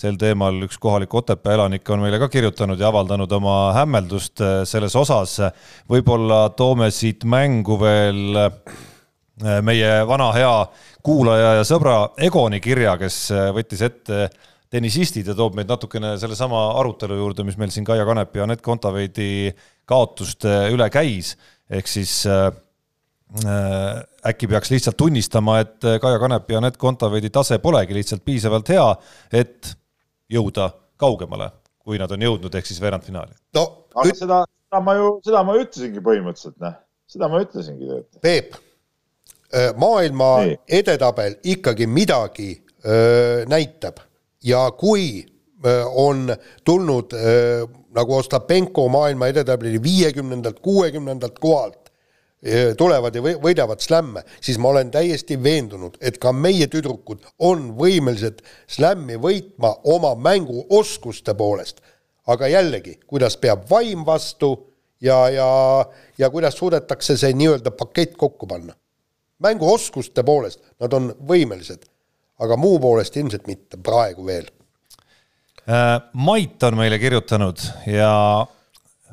sel teemal üks kohalik Otepää elanik on meile ka kirjutanud ja avaldanud oma hämmeldust äh, selles osas. võib-olla toome siit mängu veel äh, meie vana hea kuulaja ja sõbra Egoni kirja, kes äh, võttis ette tennisistid ja toob meid natukene sellesama arutelu juurde, mis meil siin Kaia Kanepi ja Anett Kontaveidi kaotuste üle käis, ehk siis äkki peaks lihtsalt tunnistama, et Kaia Kanepi ja Anett Kontaveidi tase polegi lihtsalt piisavalt hea, et jõuda kaugemale, kui nad on jõudnud, ehk siis veerandfinaali. no aga seda, seda ma ju, seda ma ütlesingi põhimõtteliselt, noh, seda ma ütlesingi. Peep, äh, maailma Nii. edetabel ikkagi midagi öö, näitab ja kui öö, on tulnud öö, nagu Ostapenko maailma edetabeli viiekümnendalt, kuuekümnendalt kohalt, tulevad ja võidavad slämme, siis ma olen täiesti veendunud, et ka meie tüdrukud on võimelised slämmi võitma oma mänguoskuste poolest. aga jällegi, kuidas peab vaim vastu ja, ja, ja kuidas suudetakse see nii-öelda pakett kokku panna. mänguoskuste poolest nad on võimelised, aga muu poolest ilmselt mitte praegu veel. Äh, Mait on meile kirjutanud ja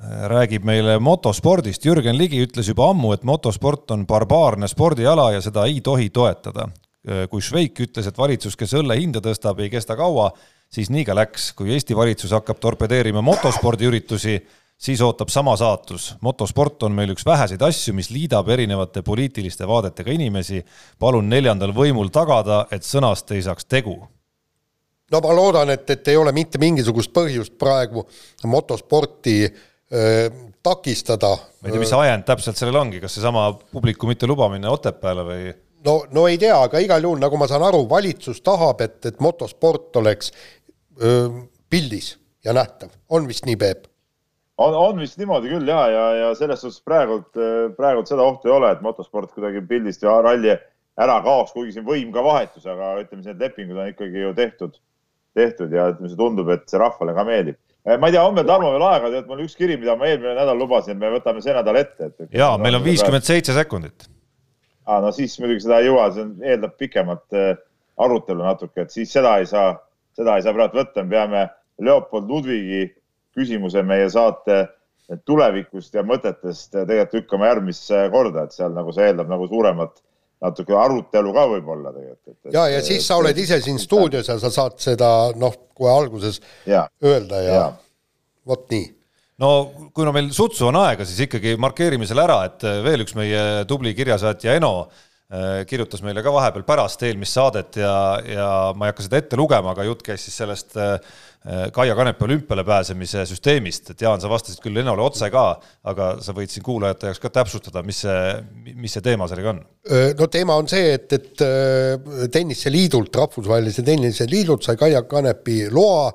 räägib meile motospordist. Jürgen Ligi ütles juba ammu, et motosport on barbaarne spordiala ja seda ei tohi toetada. kui Šveik ütles, et valitsus, kes õlle hinda tõstab, ei kesta kaua, siis nii ka läks. kui Eesti valitsus hakkab torpedeerima motospordiüritusi, siis ootab sama saatus. motosport on meil üks väheseid asju, mis liidab erinevate poliitiliste vaadetega inimesi. palun neljandal võimul tagada, et sõnast ei saaks tegu no ma loodan, et, et ei ole mitte mingisugust põhjust praegu motosporti äh, takistada. ma ei tea, mis see ajend täpselt sellel ongi, kas seesama publiku mitte lubamine Otepääle või? no, no ei tea, aga igal juhul, nagu ma saan aru, valitsus tahab, et, et motosport oleks öö, pildis ja nähtav, on vist nii, Peep? on, on vist niimoodi küll ja, ja, ja selles suhtes praegult, praegult seda ohtu ei ole, et motosport kuidagi pildist ja ralli ära kaoks, kuigi siin võim ka vahetus, aga ütleme, need lepingud on ikkagi ju tehtud, tehtud ja ütleme, see tundub, et see rahvale ka meeldib ma ei tea, on meil Tarmo veel aega, tead, mul üks kiri, mida ma eelmine nädal lubasin, et me võtame see nädal ette, et. ja meil on viiskümmend seitse sekundit. aa, no siis muidugi seda ei jõua, see eeldab pikemat eh, arutelu natuke, et siis seda ei saa, seda ei saa praegu võtta, me peame Leopold Ludvigi küsimuse meie saate tulevikust ja mõtetest tegelikult lükkama järgmisse korda, et seal nagu see eeldab nagu suuremat natuke arutelu ka võib-olla tegelikult. ja, ja siis sa oled ise siin stuudios ja sa saad seda noh, kohe alguses ja, öelda ja, ja. vot nii. no kuna meil sutsu on aega, siis ikkagi markeerime selle ära, et veel üks meie tubli kirjasaatja Eno kirjutas meile ka vahepeal pärast eelmist saadet ja, ja ma ei hakka seda ette lugema, aga jutt käis siis sellest Kaia Kanepi olümpiale pääsemise süsteemist, et Jaan, sa vastasid küll Enole otse ka, aga sa võid siin kuulajate jaoks ka täpsustada, mis see, mis see teema sellega on? no teema on see, et, et tenniseliidult, rahvusvahelise tenniseliidult sai Kaia Kanepi loa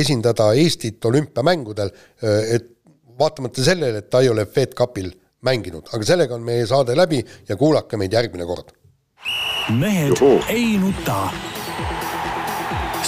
esindada Eestit olümpiamängudel, et vaatamata sellele, et ta ei ole Fed Cupil mänginud, aga sellega on meie saade läbi ja kuulake meid järgmine kord. mehed Juhu. ei nuta.